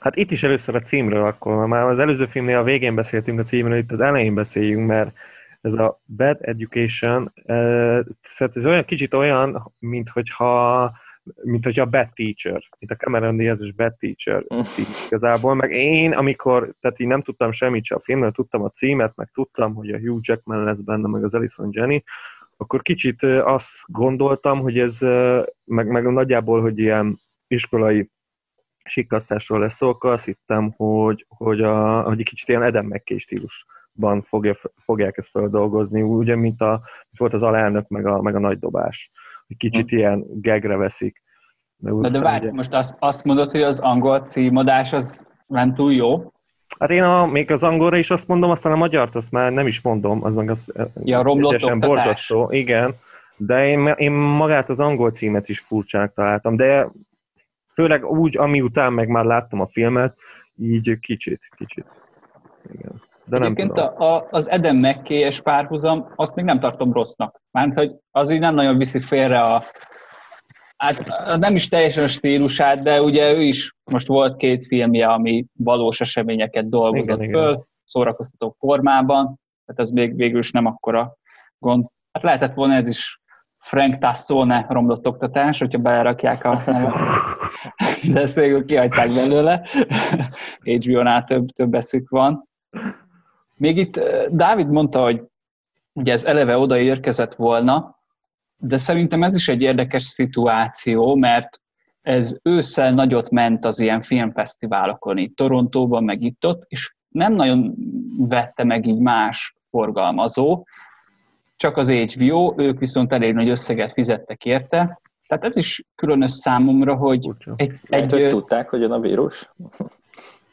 Hát itt is először a címről akkor, már az előző filmnél a végén beszéltünk a címről, itt az elején beszéljünk, mert ez a Bad Education, ez olyan kicsit olyan, mint hogyha mint hogyha a Bad Teacher, mint a Cameron Diaz-es Bad Teacher cím igazából, meg én, amikor, tehát így nem tudtam semmit se a filmről, tudtam a címet, meg tudtam, hogy a Hugh Jackman lesz benne, meg az Alison Jenny, akkor kicsit azt gondoltam, hogy ez, meg, meg nagyjából, hogy ilyen iskolai sikasztásról lesz szó, akkor azt hittem, hogy, hogy, a, hogy egy kicsit ilyen Eden McKay stílusban fogja, fogják ezt feldolgozni, ugye, mint a, volt az alelnök, meg a, meg a nagy dobás. Egy kicsit hm. ilyen gegre veszik. De, de, de várj, ugye... most azt, azt mondod, hogy az angol címadás az nem túl jó? Hát én a, még az angolra is azt mondom, aztán a magyart azt már nem is mondom, az meg az ja, romlott borzasztó, igen. De én, én magát az angol címet is furcsának találtam, de főleg úgy, ami után meg már láttam a filmet, így kicsit, kicsit. Igen. De nem Egyébként tudom. A, a, az Eden mckay párhuzam, azt még nem tartom rossznak. Mert hogy az így nem nagyon viszi félre a, Hát nem is teljesen a stílusát, de ugye ő is most volt két filmje, ami valós eseményeket dolgozott igen, föl, igen. szórakoztató formában, tehát ez még végül is nem akkora gond. Hát lehetett volna ez is Frank Tassone romlott oktatás, hogyha belerakják a de ezt végül kihagyták belőle. HBO-nál több, több eszük van. Még itt Dávid mondta, hogy ugye ez eleve oda érkezett volna, de szerintem ez is egy érdekes szituáció, mert ez ősszel nagyot ment az ilyen filmfesztiválokon, itt Torontóban, meg itt ott, és nem nagyon vette meg így más forgalmazó, csak az HBO, ők viszont elég nagy összeget fizettek érte. Tehát ez is különös számomra, hogy egy, lehet, egy, hogy tudták, hogy jön a vírus?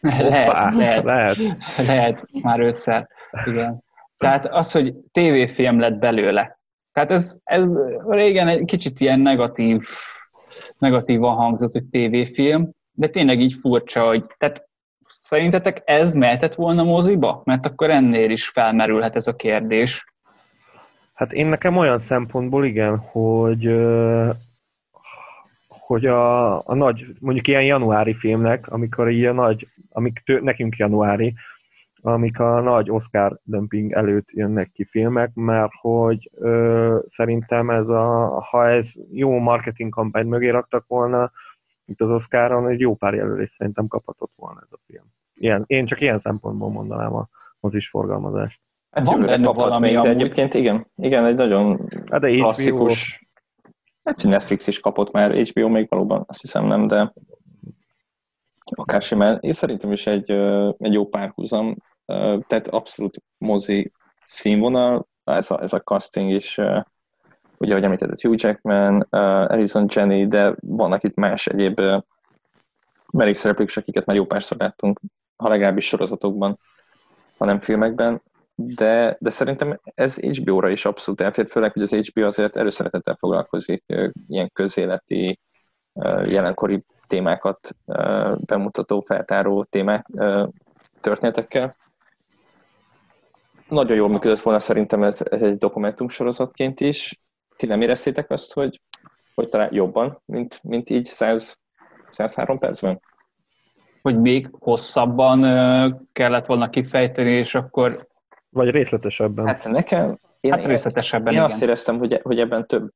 Lehet, lehet, lehet, lehet, már ősszel, igen. Tehát az, hogy tévéfilm lett belőle, tehát ez, ez régen egy kicsit ilyen negatív, negatívan hangzott, hogy tévéfilm, de tényleg így furcsa, hogy tehát szerintetek ez mehetett volna moziba? Mert akkor ennél is felmerülhet ez a kérdés. Hát én nekem olyan szempontból igen, hogy hogy a, a nagy, mondjuk ilyen januári filmnek, amikor ilyen nagy, amik tő, nekünk januári, amik a nagy Oscar dömping előtt jönnek ki filmek, mert hogy ö, szerintem ez a, ha ez jó marketing kampány mögé raktak volna, itt az Oscaron, egy jó pár jelölés szerintem kaphatott volna ez a film. Ilyen, én csak ilyen szempontból mondanám a mozis forgalmazást. Hát Van benne valami még, de egyébként igen, igen, egy nagyon hát de klasszikus, hát Netflix is kapott már, HBO még valóban, azt hiszem nem, de akár simán. Én szerintem is egy, egy jó párhuzam. Tehát abszolút mozi színvonal, ez a, ez a casting is, ugye, ahogy említetted, Hugh Jackman, Alison Jenny, de vannak itt más egyéb mellékszereplők is, akiket már jó párszor láttunk, ha legalábbis sorozatokban, ha nem filmekben, de, de szerintem ez HBO-ra is abszolút elfér, főleg, hogy az HBO azért előszeretettel foglalkozik ilyen közéleti, jelenkori témákat bemutató, feltáró témák, történetekkel nagyon jól működött volna szerintem ez, ez egy dokumentumsorozatként is. Ti nem éreztétek azt, hogy, hogy talán jobban, mint, mint így 100, 103 percben? Hogy még hosszabban kellett volna kifejteni, és akkor... Vagy részletesebben. Hát nekem... Én, hát részletesebben, Én igen. azt éreztem, hogy, hogy ebben több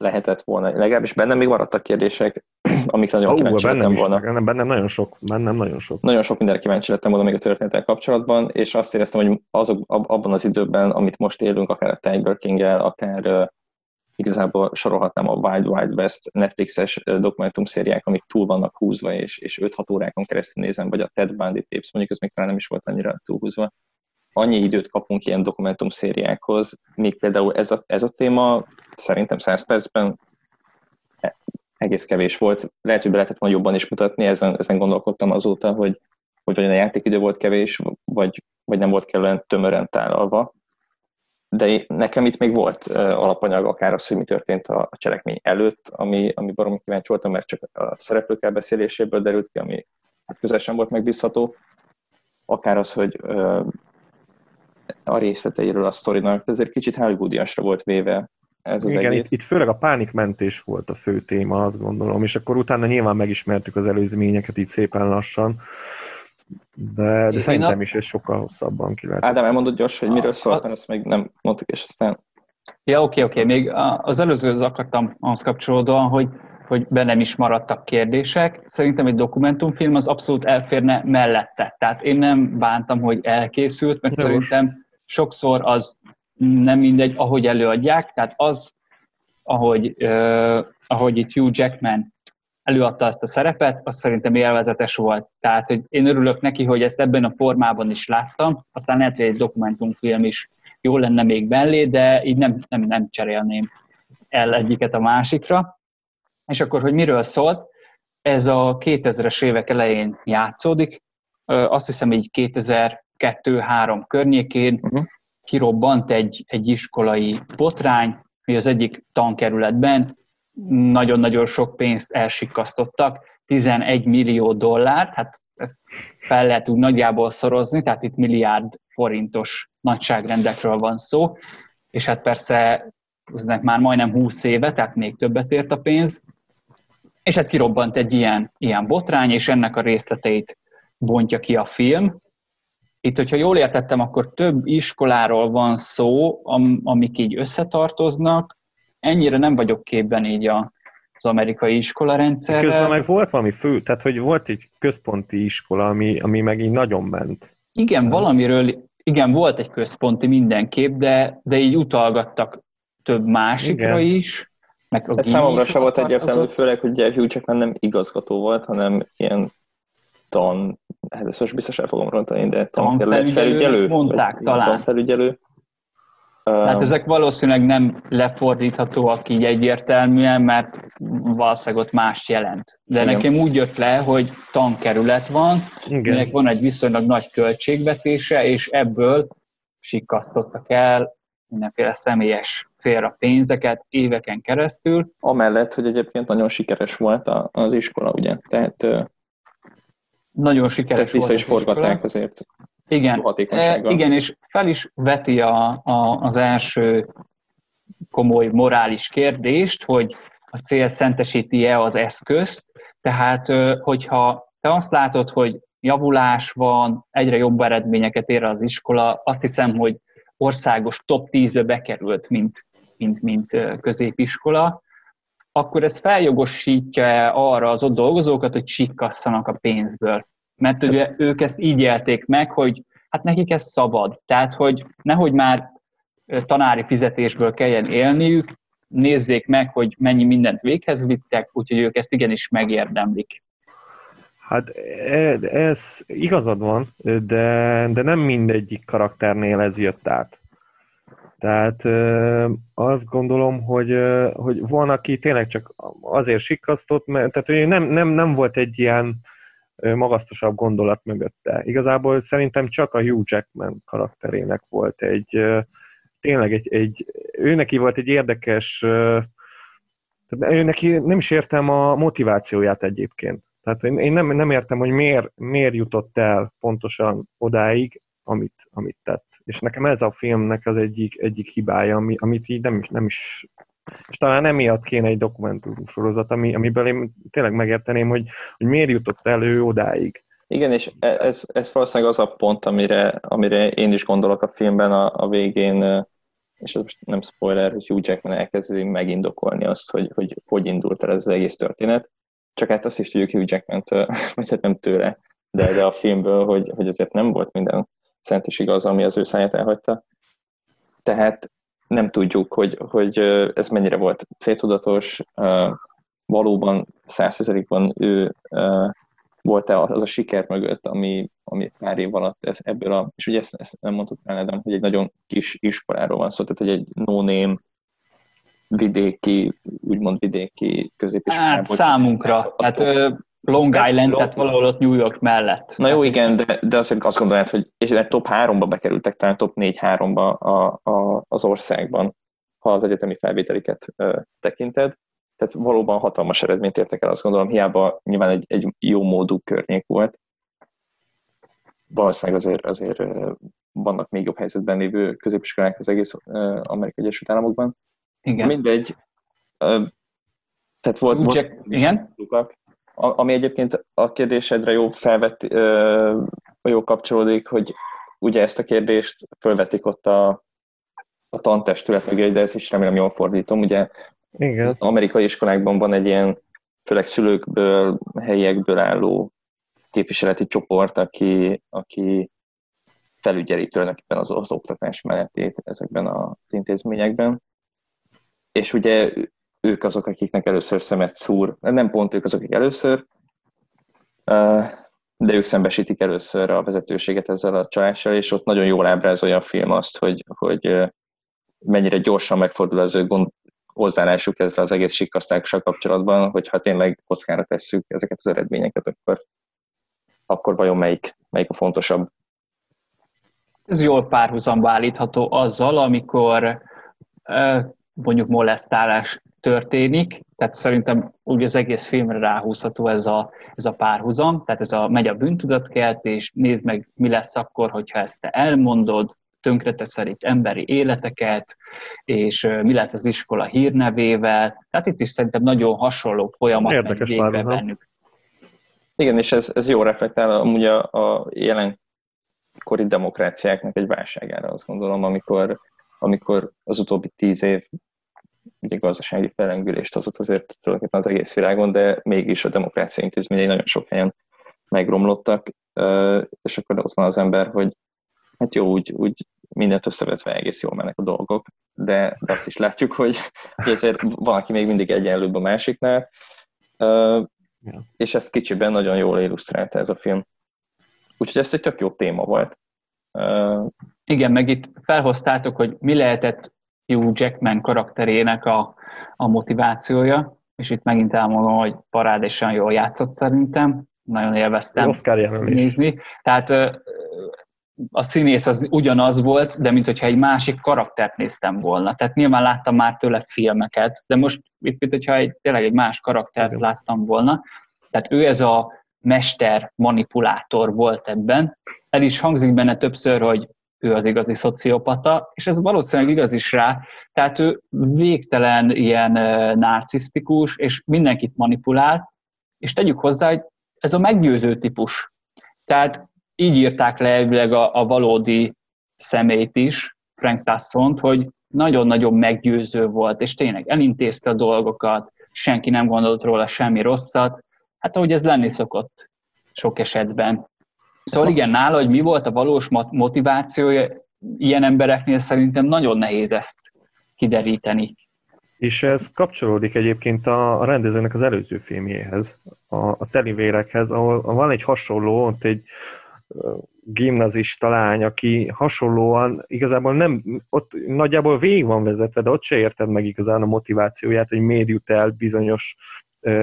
lehetett volna. Legalábbis bennem még maradtak kérdések, amikre nagyon oh, kíváncsi lettem volna. Bennem, bennem nagyon sok, bennem nagyon sok. Nagyon sok mindenre kíváncsi lettem volna még a történetek kapcsolatban, és azt éreztem, hogy azok, abban az időben, amit most élünk, akár a Tiger king akár igazából sorolhatnám a Wild Wild West Netflixes dokumentumszériák, amik túl vannak húzva, és, és 5-6 órákon keresztül nézem, vagy a Ted Bundy tapes, mondjuk ez még talán nem is volt annyira túlhúzva. Annyi időt kapunk ilyen dokumentumszériákhoz, még például ez a, ez a téma szerintem 100 percben egész kevés volt. Lehet, hogy be lehetett volna jobban is mutatni, ezen, ezen gondolkodtam azóta, hogy, hogy vagy a játékidő volt kevés, vagy, vagy nem volt kellően tömören tálalva. De nekem itt még volt alapanyag, akár az, hogy mi történt a, a cselekmény előtt, ami, ami baromi kíváncsi voltam, mert csak a szereplők elbeszéléséből derült ki, ami hát közel sem volt megbízható. Akár az, hogy ö, a részleteiről a sztorinak, de ezért kicsit Hollywoodiasra volt véve ez az Igen, egész. itt, itt főleg a pánikmentés volt a fő téma, azt gondolom, és akkor utána nyilván megismertük az előzményeket így szépen lassan, de, de szerintem a... is ez sokkal hosszabban ki lehet. Ádám, elmondod gyors, hogy miről szólt, mert azt még nem mondtuk, és aztán... Ja, oké, okay, oké. Okay. Még az előzőhöz akartam ahhoz kapcsolódóan, hogy, hogy bennem is maradtak kérdések. Szerintem egy dokumentumfilm az abszolút elférne mellette. Tehát én nem bántam, hogy elkészült, mert Jós. szerintem sokszor az nem mindegy, ahogy előadják, tehát az, ahogy, uh, ahogy itt Hugh Jackman előadta ezt a szerepet, az szerintem élvezetes volt. Tehát, hogy én örülök neki, hogy ezt ebben a formában is láttam, aztán lehet, hogy egy dokumentumfilm is jó lenne még mellé, de így nem, nem, nem cserélném el egyiket a másikra. És akkor, hogy miről szólt, ez a 2000-es évek elején játszódik, azt hiszem így 2002-3 környékén, uh-huh. kirobbant egy, egy iskolai botrány, hogy az egyik tankerületben nagyon-nagyon sok pénzt elsikasztottak, 11 millió dollárt, hát ezt fel lehet úgy nagyjából szorozni, tehát itt milliárd forintos nagyságrendekről van szó, és hát persze eznek már majdnem 20 éve, tehát még többet ért a pénz, és hát kirobbant egy ilyen, ilyen botrány, és ennek a részleteit bontja ki a film, itt, hogyha jól értettem, akkor több iskoláról van szó, am, amik így összetartoznak. Ennyire nem vagyok képben így a, az amerikai iskola rendszerrel. Közben meg volt valami fő, tehát hogy volt egy központi iskola, ami, ami meg így nagyon ment. Igen, valamiről, igen, volt egy központi mindenképp, de, de így utalgattak több másikra igen. is. Meg Ez számomra sem volt egyértelmű, főleg, hogy Hugh Jackman nem igazgató volt, hanem ilyen tan, hát ezt most biztos el fogom rontani, de tanfelügyelő, felügyelő, mondták vagy, talán. Tanfelügyelő. Hát ezek valószínűleg nem lefordíthatóak így egyértelműen, mert valószínűleg ott mást jelent. De Igen. nekem úgy jött le, hogy tankerület van, Igen. van egy viszonylag nagy költségvetése, és ebből sikasztottak el mindenféle személyes célra pénzeket éveken keresztül. Amellett, hogy egyébként nagyon sikeres volt az iskola, ugye? Tehát nagyon sikeres Tehát vissza is forgatták azért. Igen, e, igen, és fel is veti a, a, az első komoly morális kérdést, hogy a cél szentesíti-e az eszközt, tehát hogyha te azt látod, hogy javulás van, egyre jobb eredményeket ér az iskola, azt hiszem, hogy országos top 10-be bekerült, mint, mint, mint középiskola, akkor ez feljogosítja arra az ott dolgozókat, hogy sikasszanak a pénzből. Mert ugye ők ezt így élték meg, hogy hát nekik ez szabad. Tehát, hogy nehogy már tanári fizetésből kelljen élniük, nézzék meg, hogy mennyi mindent véghez vittek, úgyhogy ők ezt igenis megérdemlik. Hát ez, ez igazad van, de, de nem mindegyik karakternél ez jött át. Tehát azt gondolom, hogy, hogy van, aki tényleg csak azért sikasztott, mert tehát, hogy nem, nem, nem volt egy ilyen magasztosabb gondolat mögötte. Igazából szerintem csak a Hugh Jackman karakterének volt egy, tényleg egy, egy ő neki volt egy érdekes, ő neki nem is értem a motivációját egyébként. Tehát én nem, nem értem, hogy miért, miért jutott el pontosan odáig, amit, amit tett. És nekem ez a filmnek az egyik, egyik hibája, ami, amit így nem is, nem is és talán emiatt kéne egy dokumentum sorozat, ami, amiből én tényleg megérteném, hogy, hogy miért jutott elő odáig. Igen, és e, ez, ez valószínűleg az a pont, amire, amire én is gondolok a filmben a, a végén, és ez most nem spoiler, hogy Hugh Jackman elkezdi megindokolni azt, hogy, hogy hogy indult el ez az egész történet. Csak hát azt is tudjuk Hugh Jackman-től, vagy hát nem tőle, de, de a filmből, hogy, hogy azért nem volt minden szent és igaz, ami az ő száját elhagyta. Tehát nem tudjuk, hogy, hogy ez mennyire volt céltudatos, valóban százszerzelékban ő volt-e az a siker mögött, ami, ami pár év alatt ez, ebből a, és ugye ezt, ezt nem mondtuk el, hogy egy nagyon kis iskoláról van szó, tehát hogy egy no-name vidéki, úgymond vidéki középiskolában. Hát számunkra, hát Long Island, tehát valahol ott New York mellett. Na jó, igen, de, de azért azt gondolod, hogy és top 3-ba bekerültek, talán top 4-3-ba a, a, az országban, ha az egyetemi felvételiket ö, tekinted. Tehát valóban hatalmas eredményt értek el, azt gondolom, hiába nyilván egy, egy jó módú környék volt. Valószínűleg azért, azért vannak még jobb helyzetben lévő középiskolák az egész Amerikai Egyesült Államokban. Igen. Mindegy. Tehát volt, volt igen? Ami egyébként a kérdésedre jó felvet, jó kapcsolódik, hogy ugye ezt a kérdést fölvetik ott a, a tantestület de ezt is remélem jól fordítom. Ugye Igen. az amerikai iskolákban van egy ilyen főleg szülőkből, helyiekből álló képviseleti csoport, aki, aki felügyeli tulajdonképpen az, az oktatás menetét ezekben az intézményekben. És ugye ők azok, akiknek először szemet szúr. Nem pont ők azok, akik először, de ők szembesítik először a vezetőséget ezzel a csalással, és ott nagyon jól ábrázolja a film azt, hogy, hogy mennyire gyorsan megfordul az ő gond, hozzáállásuk ezzel az egész sikasztással kapcsolatban, hogyha tényleg kockára tesszük ezeket az eredményeket, akkor, akkor vajon melyik, melyik a fontosabb? Ez jól párhuzamba állítható azzal, amikor mondjuk molesztálás történik, tehát szerintem úgy az egész filmre ráhúzható ez a, ez a párhuzam, tehát ez a megy a bűntudatkelt, nézd meg, mi lesz akkor, hogyha ezt te elmondod, tönkreteszel itt emberi életeket, és mi lesz az iskola hírnevével. Tehát itt is szerintem nagyon hasonló folyamat Érdekes végbe bennük. Igen, és ez, ez jó reflektál amúgy a, a jelenkori demokráciáknak egy válságára, azt gondolom, amikor, amikor az utóbbi tíz év ugye gazdasági felengülést hozott azért tulajdonképpen az egész világon, de mégis a demokrácia intézményei nagyon sok helyen megromlottak, és akkor ott van az ember, hogy hát jó, úgy, úgy mindent összevetve egész jól mennek a dolgok, de, de azt is látjuk, hogy, hogy azért valaki még mindig egyenlőbb a másiknál, ja. és ezt kicsiben nagyon jól illusztrálta ez a film. Úgyhogy ez egy tök jó téma volt. Igen, meg itt felhoztátok, hogy mi lehetett Hugh Jackman karakterének a, a motivációja, és itt megint elmondom, hogy parádésen jól játszott szerintem, nagyon élveztem nézni. Tehát a színész az ugyanaz volt, de mint hogyha egy másik karaktert néztem volna. Tehát nyilván láttam már tőle filmeket, de most itt, mint hogyha egy, tényleg egy más karaktert Igen. láttam volna. Tehát ő ez a mester manipulátor volt ebben. El is hangzik benne többször, hogy ő az igazi szociopata, és ez valószínűleg igaz is rá, tehát ő végtelen ilyen narcisztikus, és mindenkit manipulál, és tegyük hozzá, hogy ez a meggyőző típus. Tehát így írták le elvileg a, a valódi szemét is, Frank Tassont, hogy nagyon-nagyon meggyőző volt, és tényleg elintézte a dolgokat, senki nem gondolt róla semmi rosszat, hát ahogy ez lenni szokott sok esetben. Szóval igen, nála, hogy mi volt a valós motivációja, ilyen embereknél szerintem nagyon nehéz ezt kideríteni. És ez kapcsolódik egyébként a, rendezőnek az előző filmjéhez, a, a telivérekhez, ahol van egy hasonló, ott egy gimnazista lány, aki hasonlóan igazából nem, ott nagyjából végig van vezetve, de ott se érted meg igazán a motivációját, hogy miért jut el bizonyos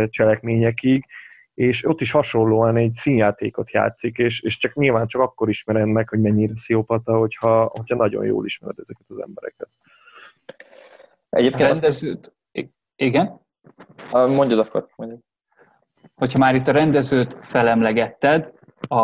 cselekményekig, és ott is hasonlóan egy színjátékot játszik, és, és csak nyilván csak akkor ismered meg, hogy mennyire sziopata, hogyha, hogyha nagyon jól ismered ezeket az embereket. Egyébként rendezőt... Igen? Mondjad akkor, mondjad. Hogyha már itt a rendezőt felemlegetted, a,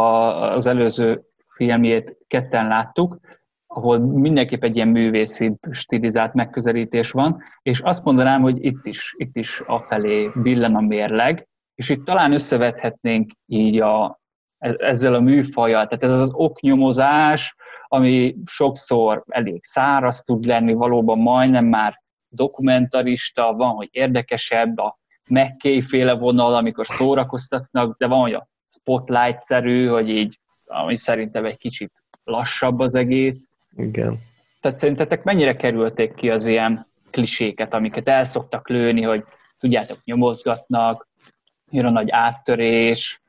az előző filmjét ketten láttuk, ahol mindenképp egy ilyen művészi stilizált megközelítés van, és azt mondanám, hogy itt is, itt is afelé billen a mérleg, és itt talán összevethetnénk így a, e, ezzel a műfajjal, tehát ez az oknyomozás, ami sokszor elég száraz tud lenni, valóban majdnem már dokumentarista, van, hogy érdekesebb, a McKay féle vonal, amikor szórakoztatnak, de van, hogy a spotlight-szerű, hogy így, ami szerintem egy kicsit lassabb az egész. Igen. Tehát szerintetek mennyire kerülték ki az ilyen kliséket, amiket el szoktak lőni, hogy tudjátok, nyomozgatnak, jön a nagy áttörés.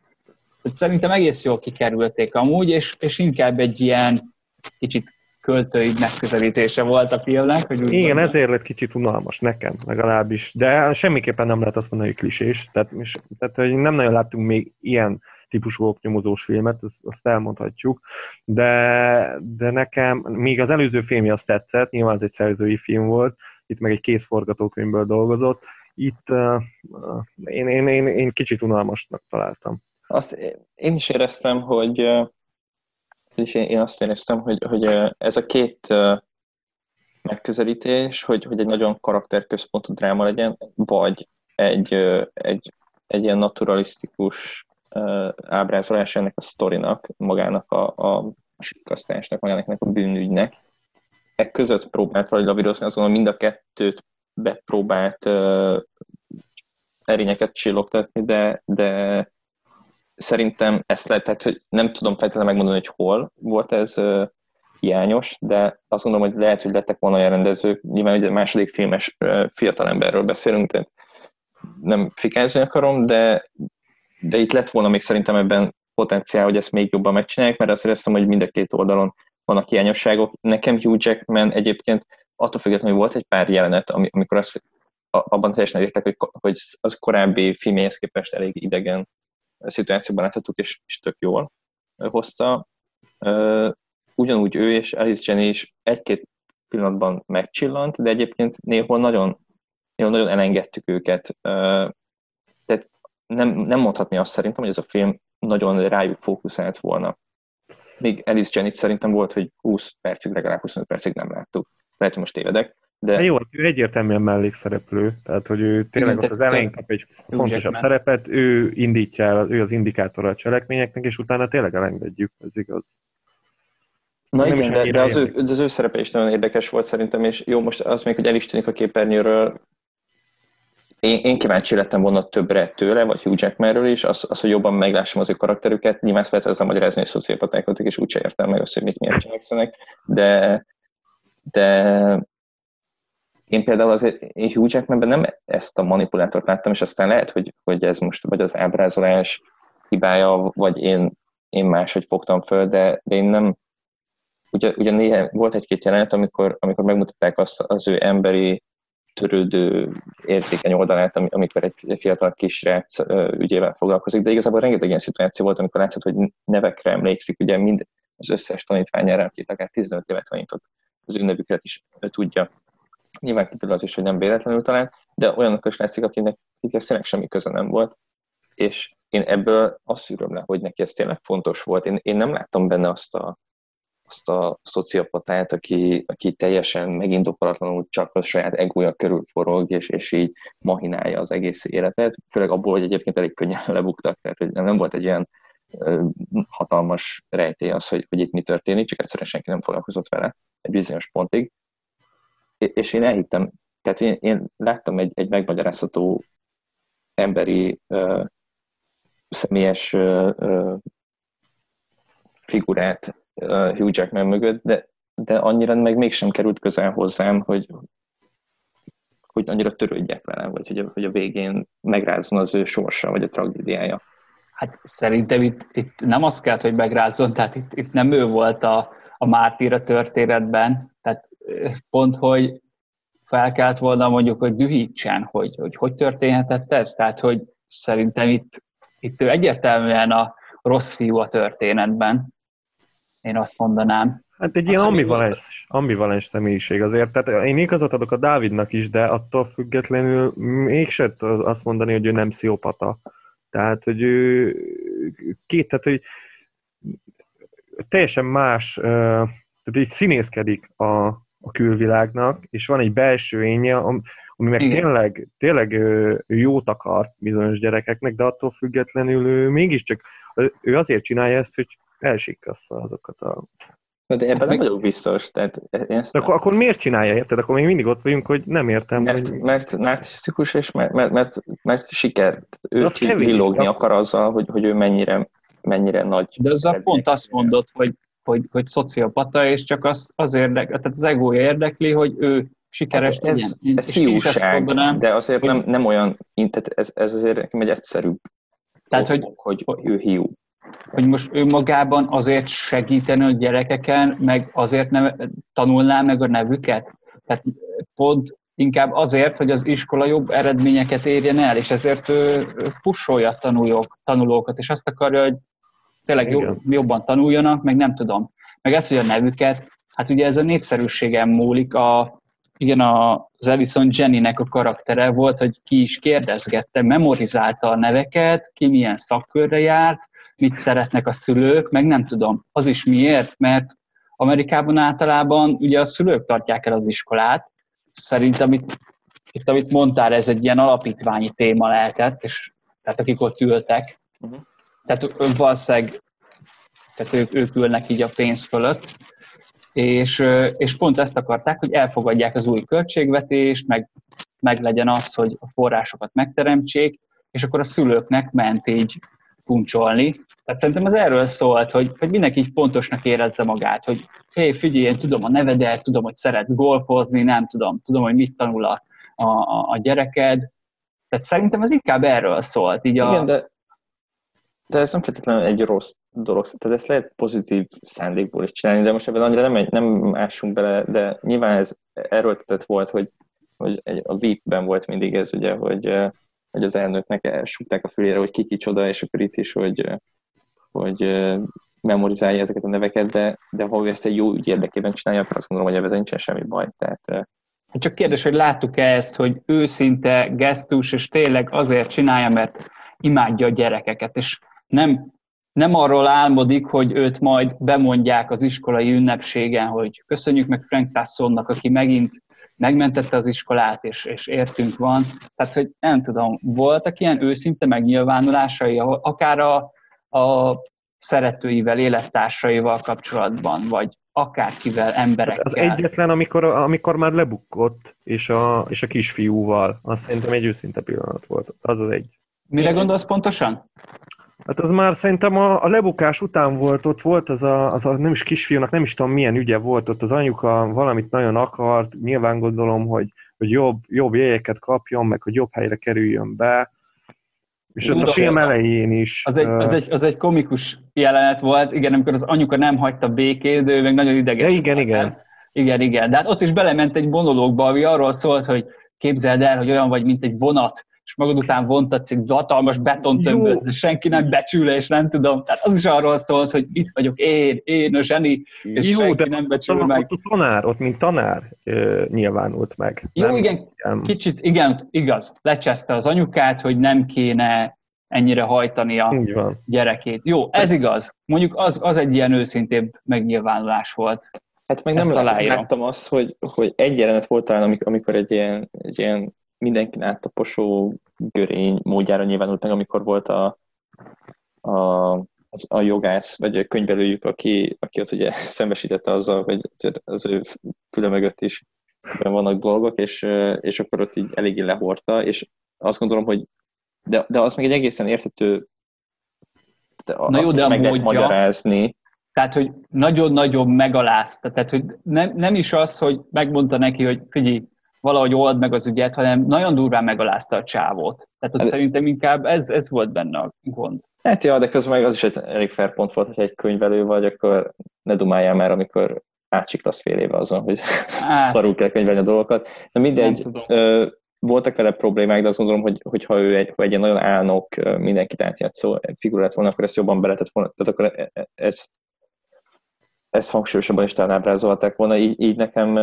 Szerintem egész jól kikerülték amúgy, és, és inkább egy ilyen kicsit költői megközelítése volt a filmnek. Hogy úgy Igen, mondjam. ezért lett kicsit unalmas nekem legalábbis, de semmiképpen nem lehet azt mondani, hogy klisés. Tehát, tehát hogy nem nagyon láttunk még ilyen típusú oknyomozós filmet, azt, azt elmondhatjuk, de, de nekem még az előző filmje azt tetszett, nyilván ez egy szerzői film volt, itt meg egy kész forgatókönyvből dolgozott, itt uh, én, én, én, én kicsit unalmasnak találtam. Azt én is éreztem, hogy és én, azt éreztem, hogy, hogy ez a két megközelítés, hogy, hogy egy nagyon karakterközpontú dráma legyen, vagy egy, egy, egy ilyen naturalisztikus ábrázolás ennek a sztorinak, magának a, a sikasztásnak, magának a bűnügynek. E között próbált valahogy lavírozni, azon mind a kettőt bepróbált erényeket csillogtatni, de, de szerintem ezt lehet, tehát, hogy nem tudom feltétlenül megmondani, hogy hol volt ez uh, hiányos, de azt gondolom, hogy lehet, hogy lettek volna olyan rendezők, nyilván ugye második filmes uh, fiatalemberről beszélünk, tehát nem fikázni akarom, de, de itt lett volna még szerintem ebben potenciál, hogy ezt még jobban megcsinálják, mert azt éreztem, hogy mind a két oldalon vannak hiányosságok. Nekem Hugh Jackman egyébként attól függetlenül, volt egy pár jelenet, amikor azt, abban teljesen értek, hogy, hogy az korábbi filmjéhez képest elég idegen szituációban láthattuk, és, és tök jól hozta. Ugyanúgy ő és Alice Jenny is egy-két pillanatban megcsillant, de egyébként néhol nagyon, néhol nagyon elengedtük őket. Tehát nem, nem mondhatni azt szerintem, hogy ez a film nagyon rájuk fókuszált volna. Még Alice Jenny szerintem volt, hogy 20 percig, legalább 25 percig nem láttuk. Lehet, hogy most tévedek. De... Jó, ő egyértelműen mellékszereplő, tehát hogy ő tényleg ott az elején kap egy fontosabb szerepet, ő indítja el, ő az indikátora a cselekményeknek, és utána tényleg elengedjük, ez igaz. Na nem igen, de, de az, ő, az ő szerepe is nagyon érdekes volt szerintem, és jó, most az még, hogy el is tűnik a képernyőről, én, én kíváncsi lettem volna többre tőle, vagy Hugh Jackmanről is, az, az hogy jobban meglássam az ő karakterüket. Nyilván ezt lehet ezzel magyarázni, hogy szociopatákat, és úgyse értem meg azt, hogy mit miért cselekszenek, de, de én például azért én Hugh Jackmanben nem ezt a manipulátort láttam, és aztán lehet, hogy, hogy ez most vagy az ábrázolás hibája, vagy én, én máshogy fogtam föl, de, de én nem, ugye, ugye néha volt egy-két jelenet, amikor, amikor megmutatták azt az ő emberi törődő, érzékeny oldalát, amikor egy fiatal kisrác ügyével foglalkozik, de igazából rengeteg ilyen szituáció volt, amikor látszott, hogy nevekre emlékszik, ugye mind az összes tanítványára, akit akár 15 évet tanított, az ő nevüket is tudja. Nyilván kiderül az is, hogy nem véletlenül talán, de olyanok is látszik, akinek ez tényleg semmi köze nem volt. És én ebből azt szűröm le, hogy neki ez tényleg fontos volt. Én, én nem láttam benne azt a, azt a szociopatát, aki, aki teljesen megindokolatlanul csak a saját egója körül forog, és, és így mahinálja az egész életet, főleg abból, hogy egyébként elég könnyen lebuktak, tehát hogy nem volt egy ilyen hatalmas rejtély az, hogy, hogy itt mi történik, csak egyszerűen senki nem foglalkozott vele egy bizonyos pontig és én elhittem, tehát én, én láttam egy, egy megmagyarázható emberi uh, személyes uh, figurát uh, Hugh Jackman mögött, de, de annyira meg mégsem került közel hozzám, hogy, hogy annyira törődjek velem, vagy hogy a, hogy a végén megrázzon az ő sorsa, vagy a tragédiája. Hát szerintem itt, itt nem azt kellett, hogy megrázzon, tehát itt, itt nem ő volt a, a mártír a történetben, tehát pont, hogy fel kellett volna mondjuk, hogy dühítsen, hogy, hogy hogy történhetett ez. Tehát, hogy szerintem itt, itt ő egyértelműen a rossz fiú a történetben. Én azt mondanám. Hát egy ilyen ambivalens, ambivalens személyiség azért. Tehát én igazat adok a Dávidnak is, de attól függetlenül mégsem azt mondani, hogy ő nem sziopata. Tehát, hogy ő két, tehát, hogy teljesen más, tehát így színészkedik a, a külvilágnak, és van egy belső énje, ami meg Igen. tényleg, tényleg jót akar bizonyos gyerekeknek, de attól függetlenül ő mégiscsak, ő azért csinálja ezt, hogy elsikassza azokat a de ebben nem vagyok biztos. Tehát ezt de akkor, akkor miért csinálja, érted? Akkor még mindig ott vagyunk, hogy nem értem. Mert, hogy... mert narcisztikus, és mert, mert, mert, mert siker. Ő villogni akar azzal, hogy, hogy ő mennyire, mennyire nagy. De az a pont azt mondod, hogy hogy, hogy szociopata, és csak az, az érdek, tehát az egója érdekli, hogy ő sikeres hát ez, legyen. Ez fiúság, de azért hogy, nem, nem olyan, tehát ez, ez azért nekem egy egyszerűbb tehát, hogy, hogy, hogy ő hiú. Hogy most ő magában azért segíteni a gyerekeken, meg azért nem tanulná meg a nevüket? Tehát pont inkább azért, hogy az iskola jobb eredményeket érjen el, és ezért ő pusolja tanulók, tanulókat, és azt akarja, hogy tényleg jobb, jobban tanuljanak, meg nem tudom. Meg ezt, hogy a nevüket, hát ugye ez a népszerűségem múlik, a, igen, az Ellison Jennynek a karaktere volt, hogy ki is kérdezgette, memorizálta a neveket, ki milyen szakkörre járt, mit szeretnek a szülők, meg nem tudom. Az is miért, mert Amerikában általában ugye a szülők tartják el az iskolát. Szerintem itt, itt amit mondtál, ez egy ilyen alapítványi téma lehetett, és tehát akik ott ültek, uh-huh. Tehát valószínűleg tehát ők, ők ülnek így a pénz fölött, és, és pont ezt akarták, hogy elfogadják az új költségvetést, meg, meg legyen az, hogy a forrásokat megteremtsék, és akkor a szülőknek ment így puncsolni. Tehát szerintem az erről szólt, hogy, hogy mindenki így pontosnak érezze magát, hogy hé, figyelj, én tudom a nevedet, tudom, hogy szeretsz golfozni, nem tudom, tudom, hogy mit tanul a, a, a gyereked. Tehát szerintem ez inkább erről szólt. Így a... Igen, de, de ez nem feltétlenül egy rossz dolog. Tehát ezt lehet pozitív szándékból is csinálni, de most ebben annyira nem, nem ássunk bele, de nyilván ez erőltetett volt, hogy, hogy egy, a VIP-ben volt mindig ez ugye, hogy, hogy az elnöknek elsúgták a fülére, hogy ki kicsoda, és akkor itt is, hogy, hogy memorizálja ezeket a neveket, de, de ha ő ezt egy jó ügy érdekében csinálja, akkor azt gondolom, hogy ebben nincsen semmi baj. Tehát, hát csak kérdés, hogy láttuk-e ezt, hogy őszinte gesztus, és tényleg azért csinálja, mert imádja a gyerekeket, és nem nem arról álmodik, hogy őt majd bemondják az iskolai ünnepségen, hogy köszönjük meg Frank Tassonnak, aki megint megmentette az iskolát, és, és értünk van. Tehát, hogy nem tudom, voltak ilyen őszinte megnyilvánulásai, akár a, a szeretőivel, élettársaival kapcsolatban, vagy akárkivel, emberekkel. Hát az egyetlen, amikor, amikor már lebukott, és a, és a kisfiúval, azt szerintem egy őszinte pillanat volt. Az az egy. Mire gondolsz pontosan? Hát az már szerintem a, a lebukás után volt, ott volt az a, az a nem is kisfiúnak, nem is tudom milyen ügye volt, ott az anyuka valamit nagyon akart, nyilván gondolom, hogy, hogy jobb, jobb jegyeket kapjon, meg hogy jobb helyre kerüljön be, és ott a film elején is. Az egy, az, egy, az egy komikus jelenet volt, igen, amikor az anyuka nem hagyta békét, de ő meg nagyon ideges. Ja, igen, igen. Igen, igen. De hát ott is belement egy monológba, ami arról szólt, hogy képzeld el, hogy olyan vagy, mint egy vonat, és magad után vontatsz egy hatalmas betontömböt, de senki nem becsül, és nem tudom. Tehát az is arról szólt, hogy itt vagyok én, én a zseni, és Jó, senki de nem becsül ott, meg. Ott tanár, ott mint tanár ö, nyilvánult meg. Jó, nem, igen, nem. kicsit, igen, igaz, lecseszte az anyukát, hogy nem kéne ennyire hajtani a gyerekét. Jó, ez igaz. Mondjuk az, az egy ilyen őszintébb megnyilvánulás volt. Hát meg nem láttam azt, hogy, hogy egy jelenet volt talán, amikor egy ilyen, egy ilyen mindenkin áttaposó görény módjára nyilvánult meg, amikor volt a, a, az, a jogász, vagy a könyvelőjük, aki, aki ott ugye szembesítette azzal, hogy az ő füle mögött is vannak dolgok, és, és akkor ott így eléggé lehordta, és azt gondolom, hogy de, de az meg egy egészen értető de Na jó, de meg lehet magyarázni. Tehát, hogy nagyon-nagyon megalázta. Tehát, hogy nem, nem is az, hogy megmondta neki, hogy figyelj, valahogy old meg az ügyet, hanem nagyon durván megalázta a csávót. Tehát ott hát, szerintem inkább ez, ez volt benne a gond. Hát ja, de közben meg az is egy elég fair pont volt, hogy egy könyvelő vagy, akkor ne dumáljál már, amikor átsiklasz fél éve azon, hogy hát. szarul kell könyvelni a dolgokat. De mindegy, ö, voltak vele problémák, de azt gondolom, hogy, hogy ha ő egy, ha egy ilyen nagyon álnok, mindenkit átjátszó figurát volna, akkor ezt jobban beletett volna. Tehát akkor e, e, ezt, ezt hangsúlyosabban is talán ábrázolták volna. Így, így nekem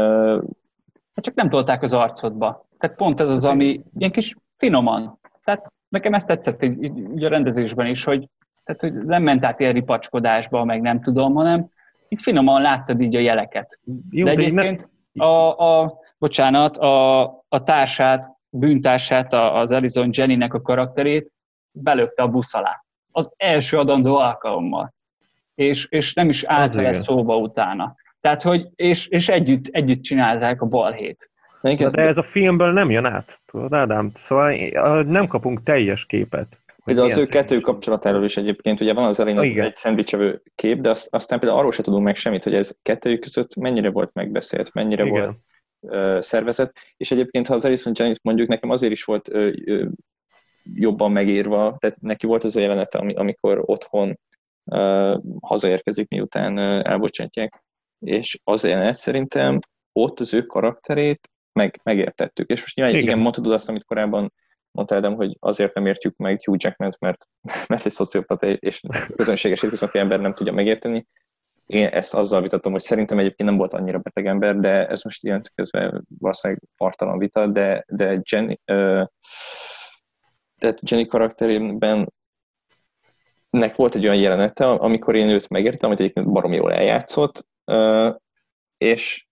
csak nem tolták az arcodba. Tehát pont ez az, ami ilyen kis finoman. Tehát nekem ezt tetszett így, így a rendezésben is, hogy, tehát, hogy nem ment át ilyen ripacskodásba, meg nem tudom, hanem itt finoman láttad így a jeleket. Jó, de egyébként ne... a, a, bocsánat, a, a társát, bűntársát, az Elizon Jennynek a karakterét belökte a busz alá. Az első adandó alkalommal. És, és nem is állt vele szóba utána. Tehát, hogy, és, és együtt, együtt csinálták a balhét. De ez a filmből nem jön át, tudod, Ádám? Szóval nem kapunk teljes képet. Például az ő kettő kapcsolatáról is egyébként, ugye van az elején az Igen. egy szendvicsevő kép, de azt, aztán például arról se tudunk meg semmit, hogy ez kettőjük között mennyire volt megbeszélt, mennyire Igen. volt uh, szervezet, és egyébként ha az Alison Jennings mondjuk nekem azért is volt uh, uh, jobban megírva, tehát neki volt az a jelenete, amikor otthon uh, hazaérkezik, miután uh, elbocsátják, és az jelenet szerintem ott az ő karakterét meg, megértettük. És most nyilván igen. igen, mondtad azt, amit korábban mondta Adam, hogy azért nem értjük meg Hugh Jackman, mert, mert egy szociopata és közönséges hétköznapi ember nem tudja megérteni. Én ezt azzal vitatom, hogy szerintem egyébként nem volt annyira beteg ember, de ez most ilyen közben valószínűleg partalan vita, de, de Jenny, uh, tehát Jenny karakterében nek volt egy olyan jelenete, amikor én őt megértem, amit egyébként barom jól eljátszott, és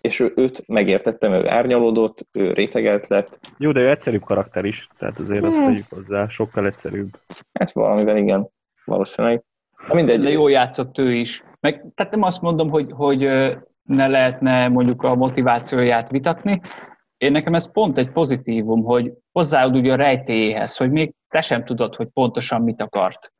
és ő, őt megértettem, ő árnyalódott, ő rétegelt lett. Jó, de ő egyszerűbb karakter is, tehát azért hmm. azt tegyük hozzá, sokkal egyszerűbb. Hát valamivel igen, valószínűleg. Na mindegy. De jól játszott ő is. Meg, tehát nem azt mondom, hogy, hogy ne lehetne mondjuk a motivációját vitatni. Én nekem ez pont egy pozitívum, hogy hozzáad ugye a rejtélyéhez, hogy még te sem tudod, hogy pontosan mit akart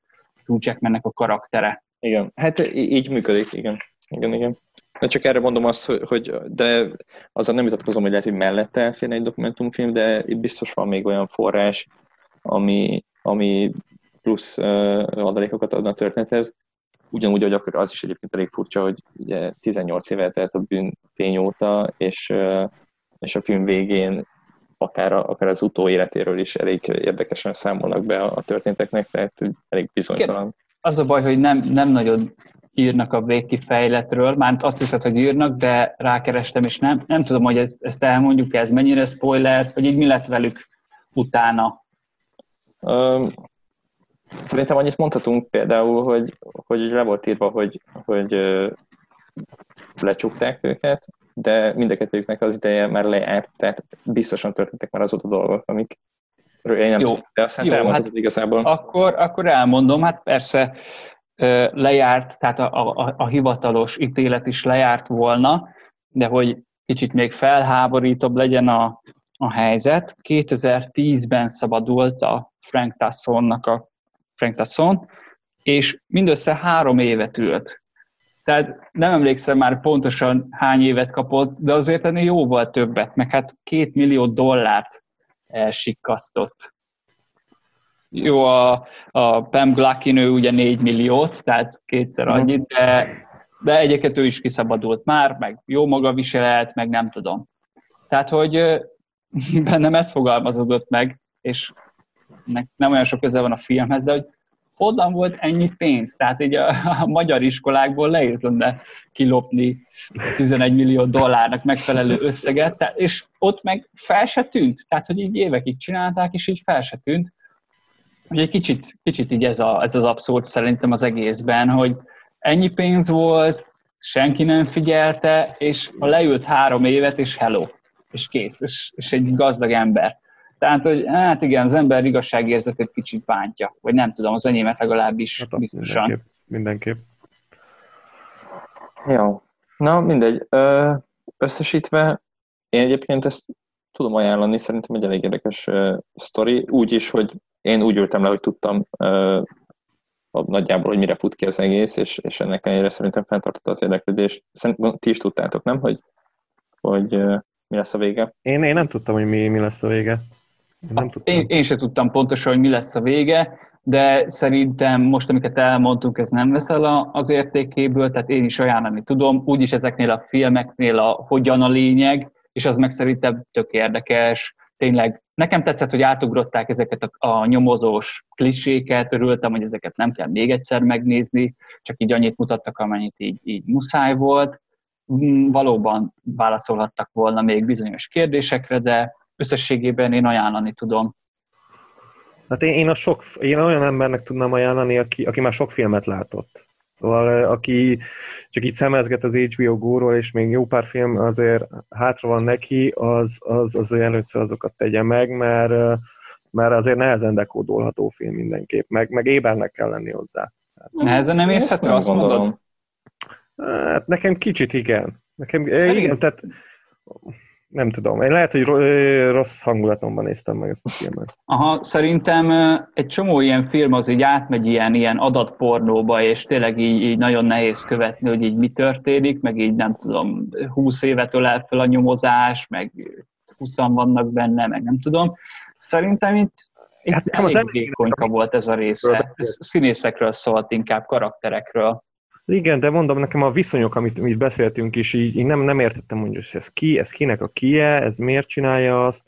Hugh Jackmannek a karaktere. Igen, hát így működik, igen. Igen, igen. De csak erre mondom azt, hogy de azzal nem vitatkozom, hogy lehet, hogy mellette elférne egy dokumentumfilm, de itt biztos van még olyan forrás, ami, ami plusz uh, adalékokat adna a történethez. Ugyanúgy, hogy akkor az is egyébként elég furcsa, hogy ugye 18 éve telt a bűn tény óta, és, uh, és a film végén akár, a, akár az utóéletéről is elég érdekesen számolnak be a, a történteknek, tehát elég bizonytalan. Az a baj, hogy nem, nem nagyon írnak a végkifejletről, már azt hiszed, hogy írnak, de rákerestem, és nem, nem tudom, hogy ezt, ezt elmondjuk, ez mennyire spoiler, vagy így mi lett velük utána? Um, szerintem annyit mondhatunk például, hogy, hogy le volt írva, hogy, hogy lecsukták őket, de mindeket az ideje már lejárt, tehát biztosan történtek már azóta dolgok, amik én nem jó, tudom, de aztán jó, hát igazából. Akkor, akkor elmondom, hát persze lejárt, tehát a, a, a hivatalos ítélet is lejárt volna, de hogy kicsit még felháborítóbb legyen a, a helyzet, 2010-ben szabadult a Frank Tassonnak a Frank Tasson, és mindössze három évet ült. Tehát nem emlékszem már pontosan hány évet kapott, de azért ennél jóval többet, meg hát két millió dollárt elsikkasztott. Jó, a, a Pam Glackin ő ugye 4 milliót, tehát kétszer mhm. annyit, de, de egyébként ő is kiszabadult már, meg jó maga viselet, meg nem tudom. Tehát, hogy bennem ez fogalmazódott meg, és nem olyan sok köze van a filmhez, de hogy honnan volt ennyi pénz? Tehát így a, a magyar iskolákból nehéz lenne kilopni 11 millió dollárnak megfelelő összeget, és ott meg fel se tűnt. Tehát, hogy így évekig csinálták, és így fel se tűnt. Ugye kicsit, kicsit így ez, a, ez az abszurd szerintem az egészben, hogy ennyi pénz volt, senki nem figyelte, és ha leült három évet, és hello, és kész, és, és egy gazdag ember. Tehát, hogy hát igen, az ember igazságérzetét kicsit bántja, vagy nem tudom, az enyémet legalábbis hát, biztosan. Mindenképp. mindenképp. Jó. Na, mindegy. Összesítve, én egyébként ezt tudom ajánlani, szerintem egy elég érdekes uh, sztori, úgy is, hogy én úgy ültem le, hogy tudtam uh, nagyjából, hogy mire fut ki az egész, és, és ennek ellenére szerintem fenntartotta az érdeklődést. Szerintem ti is tudtátok, nem, hogy, hogy uh, mi lesz a vége? Én, én nem tudtam, hogy mi, mi lesz a vége. Én, nem tudtam. Én, én sem tudtam pontosan, hogy mi lesz a vége, de szerintem most, amiket elmondtunk, ez nem veszel az értékéből, tehát én is ajánlani tudom. Úgyis ezeknél a filmeknél a hogyan a lényeg, és az meg szerintem tök érdekes, tényleg nekem tetszett, hogy átugrották ezeket a, a nyomozós kliséket, örültem, hogy ezeket nem kell még egyszer megnézni, csak így annyit mutattak, amennyit így, így muszáj volt. Mm, valóban válaszolhattak volna még bizonyos kérdésekre, de összességében én ajánlani tudom. Hát én, én, a sok, én olyan embernek tudnám ajánlani, aki, aki már sok filmet látott. Szóval aki csak itt szemezget az HBO góról, és még jó pár film azért hátra van neki, az, az, az először azokat tegye meg, mert, mert azért nehezen dekódolható film mindenképp, meg, meg ébernek kell lenni hozzá. Nehezen nem észhető, azt gondolom. mondod? Hát nekem kicsit igen. Nekem, igen, tehát nem tudom. Én lehet, hogy rossz hangulatomban néztem meg ezt a filmet. Aha, szerintem egy csomó ilyen film az így átmegy ilyen, ilyen adatpornóba, és tényleg így, így nagyon nehéz követni, hogy így mi történik, meg így nem tudom, húsz évet ölel fel a nyomozás, meg huszan vannak benne, meg nem tudom. Szerintem itt, itt hát, elég az vékonyka volt ez a része. Ez színészekről szólt inkább, karakterekről. Igen, de mondom, nekem a viszonyok, amit, amit beszéltünk is, így, így nem, nem értettem, mondjuk, hogy ez ki, ez kinek a kie, ez miért csinálja azt,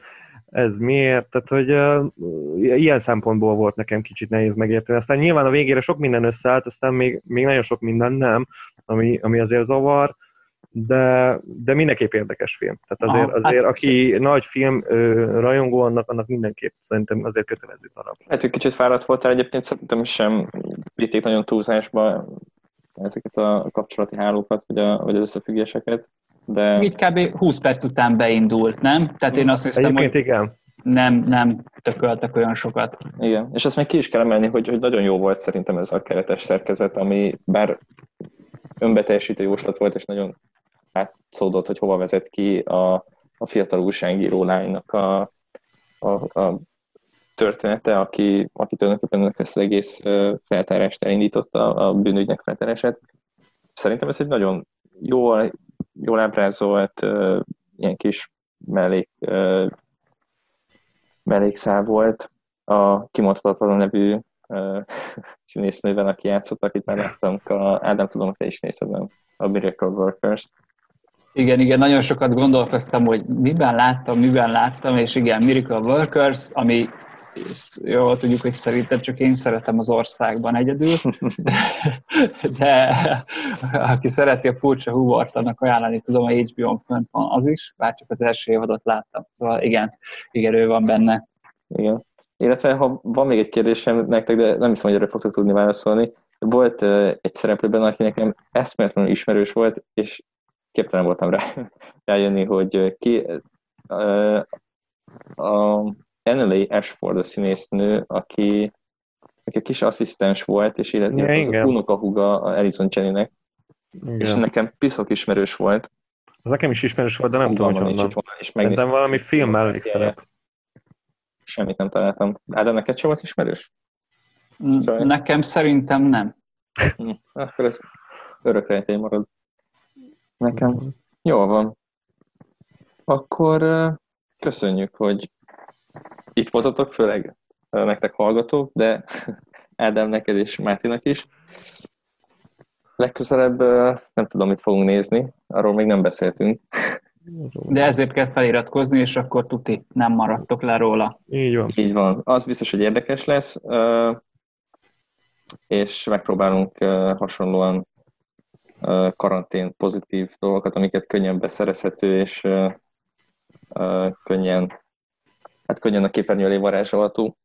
ez miért, tehát hogy uh, ilyen szempontból volt nekem kicsit nehéz megérteni. Aztán nyilván a végére sok minden összeállt, aztán még, még nagyon sok minden nem, ami, ami azért zavar, de, de mindenképp érdekes film. Tehát azért, Aha, azért hát aki szépen. nagy film ö, rajongó, annak, annak mindenképp szerintem azért kötelező darab. Hát, hogy kicsit fáradt voltál egyébként, szerintem sem vitték nagyon túlzásba ezeket a kapcsolati hálókat, vagy, a, vagy az összefüggéseket. De... Így kb. 20 perc után beindult, nem? Tehát én azt hiszem, hogy igen. Nem, nem tököltek olyan sokat. Igen, és azt még ki is kell emelni, hogy, hogy nagyon jó volt szerintem ez a keretes szerkezet, ami bár önbeteljesítő jóslat volt, és nagyon átszódott, hogy hova vezet ki a, a fiatal újságíró lánynak a, a, a története, aki, aki tulajdonképpen ezt az egész feltárást elindította, a bűnügynek feltárását. Szerintem ez egy nagyon jól, jól ábrázolt ilyen kis mellék, mellékszál volt a kimondhatatlan nevű színésznőben, aki játszott, akit már láttam, a, Ádám tudom, te is nézted, nem? A Miracle Workers-t. Igen, igen, nagyon sokat gondolkoztam, hogy miben láttam, miben láttam, és igen, Miracle Workers, ami jól tudjuk, hogy szerintem csak én szeretem az országban egyedül, de aki szereti a furcsa humort, annak ajánlani tudom, a HBO-n fönt van az is, bár csak az első évadot láttam. Szóval igen, igen, ő van benne. Igen. Illetve, ha van még egy kérdésem nektek, de nem hiszem, hogy erre fogtok tudni válaszolni. Volt egy szereplőben, aki nekem eszméletlenül ismerős volt, és képtelen voltam rá rájönni, hogy ki uh, a Anneli Ashford a színésznő, aki, aki a kis asszisztens volt, és illetve ja, az igen. a unokahuga a Alison Jennynek, és nekem piszok ismerős volt. Az nekem is ismerős volt, de nem tudom, hogy honnan. És Szerintem valami film mellékszerep. Semmit nem találtam. Ádám, neked sem volt ismerős? Sajn. Nekem szerintem nem. Hm, akkor ez örök rejtély marad. Nekem jól van. Akkor köszönjük, hogy itt voltatok, főleg nektek hallgatók, de Ádám neked és Mátinak is. Legközelebb nem tudom, mit fogunk nézni, arról még nem beszéltünk. De ezért kell feliratkozni, és akkor tuti, nem maradtok le róla. Így van. Így van. Az biztos, hogy érdekes lesz, és megpróbálunk hasonlóan karantén pozitív dolgokat, amiket könnyen beszerezhető, és könnyen hát könnyen a képernyő elé varázsolható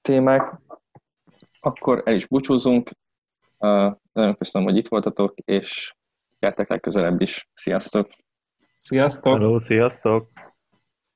témák. Akkor el is búcsúzunk. Uh, nagyon köszönöm, hogy itt voltatok, és gyertek legközelebb is. Sziasztok! Sziasztok! Hello, sziasztok!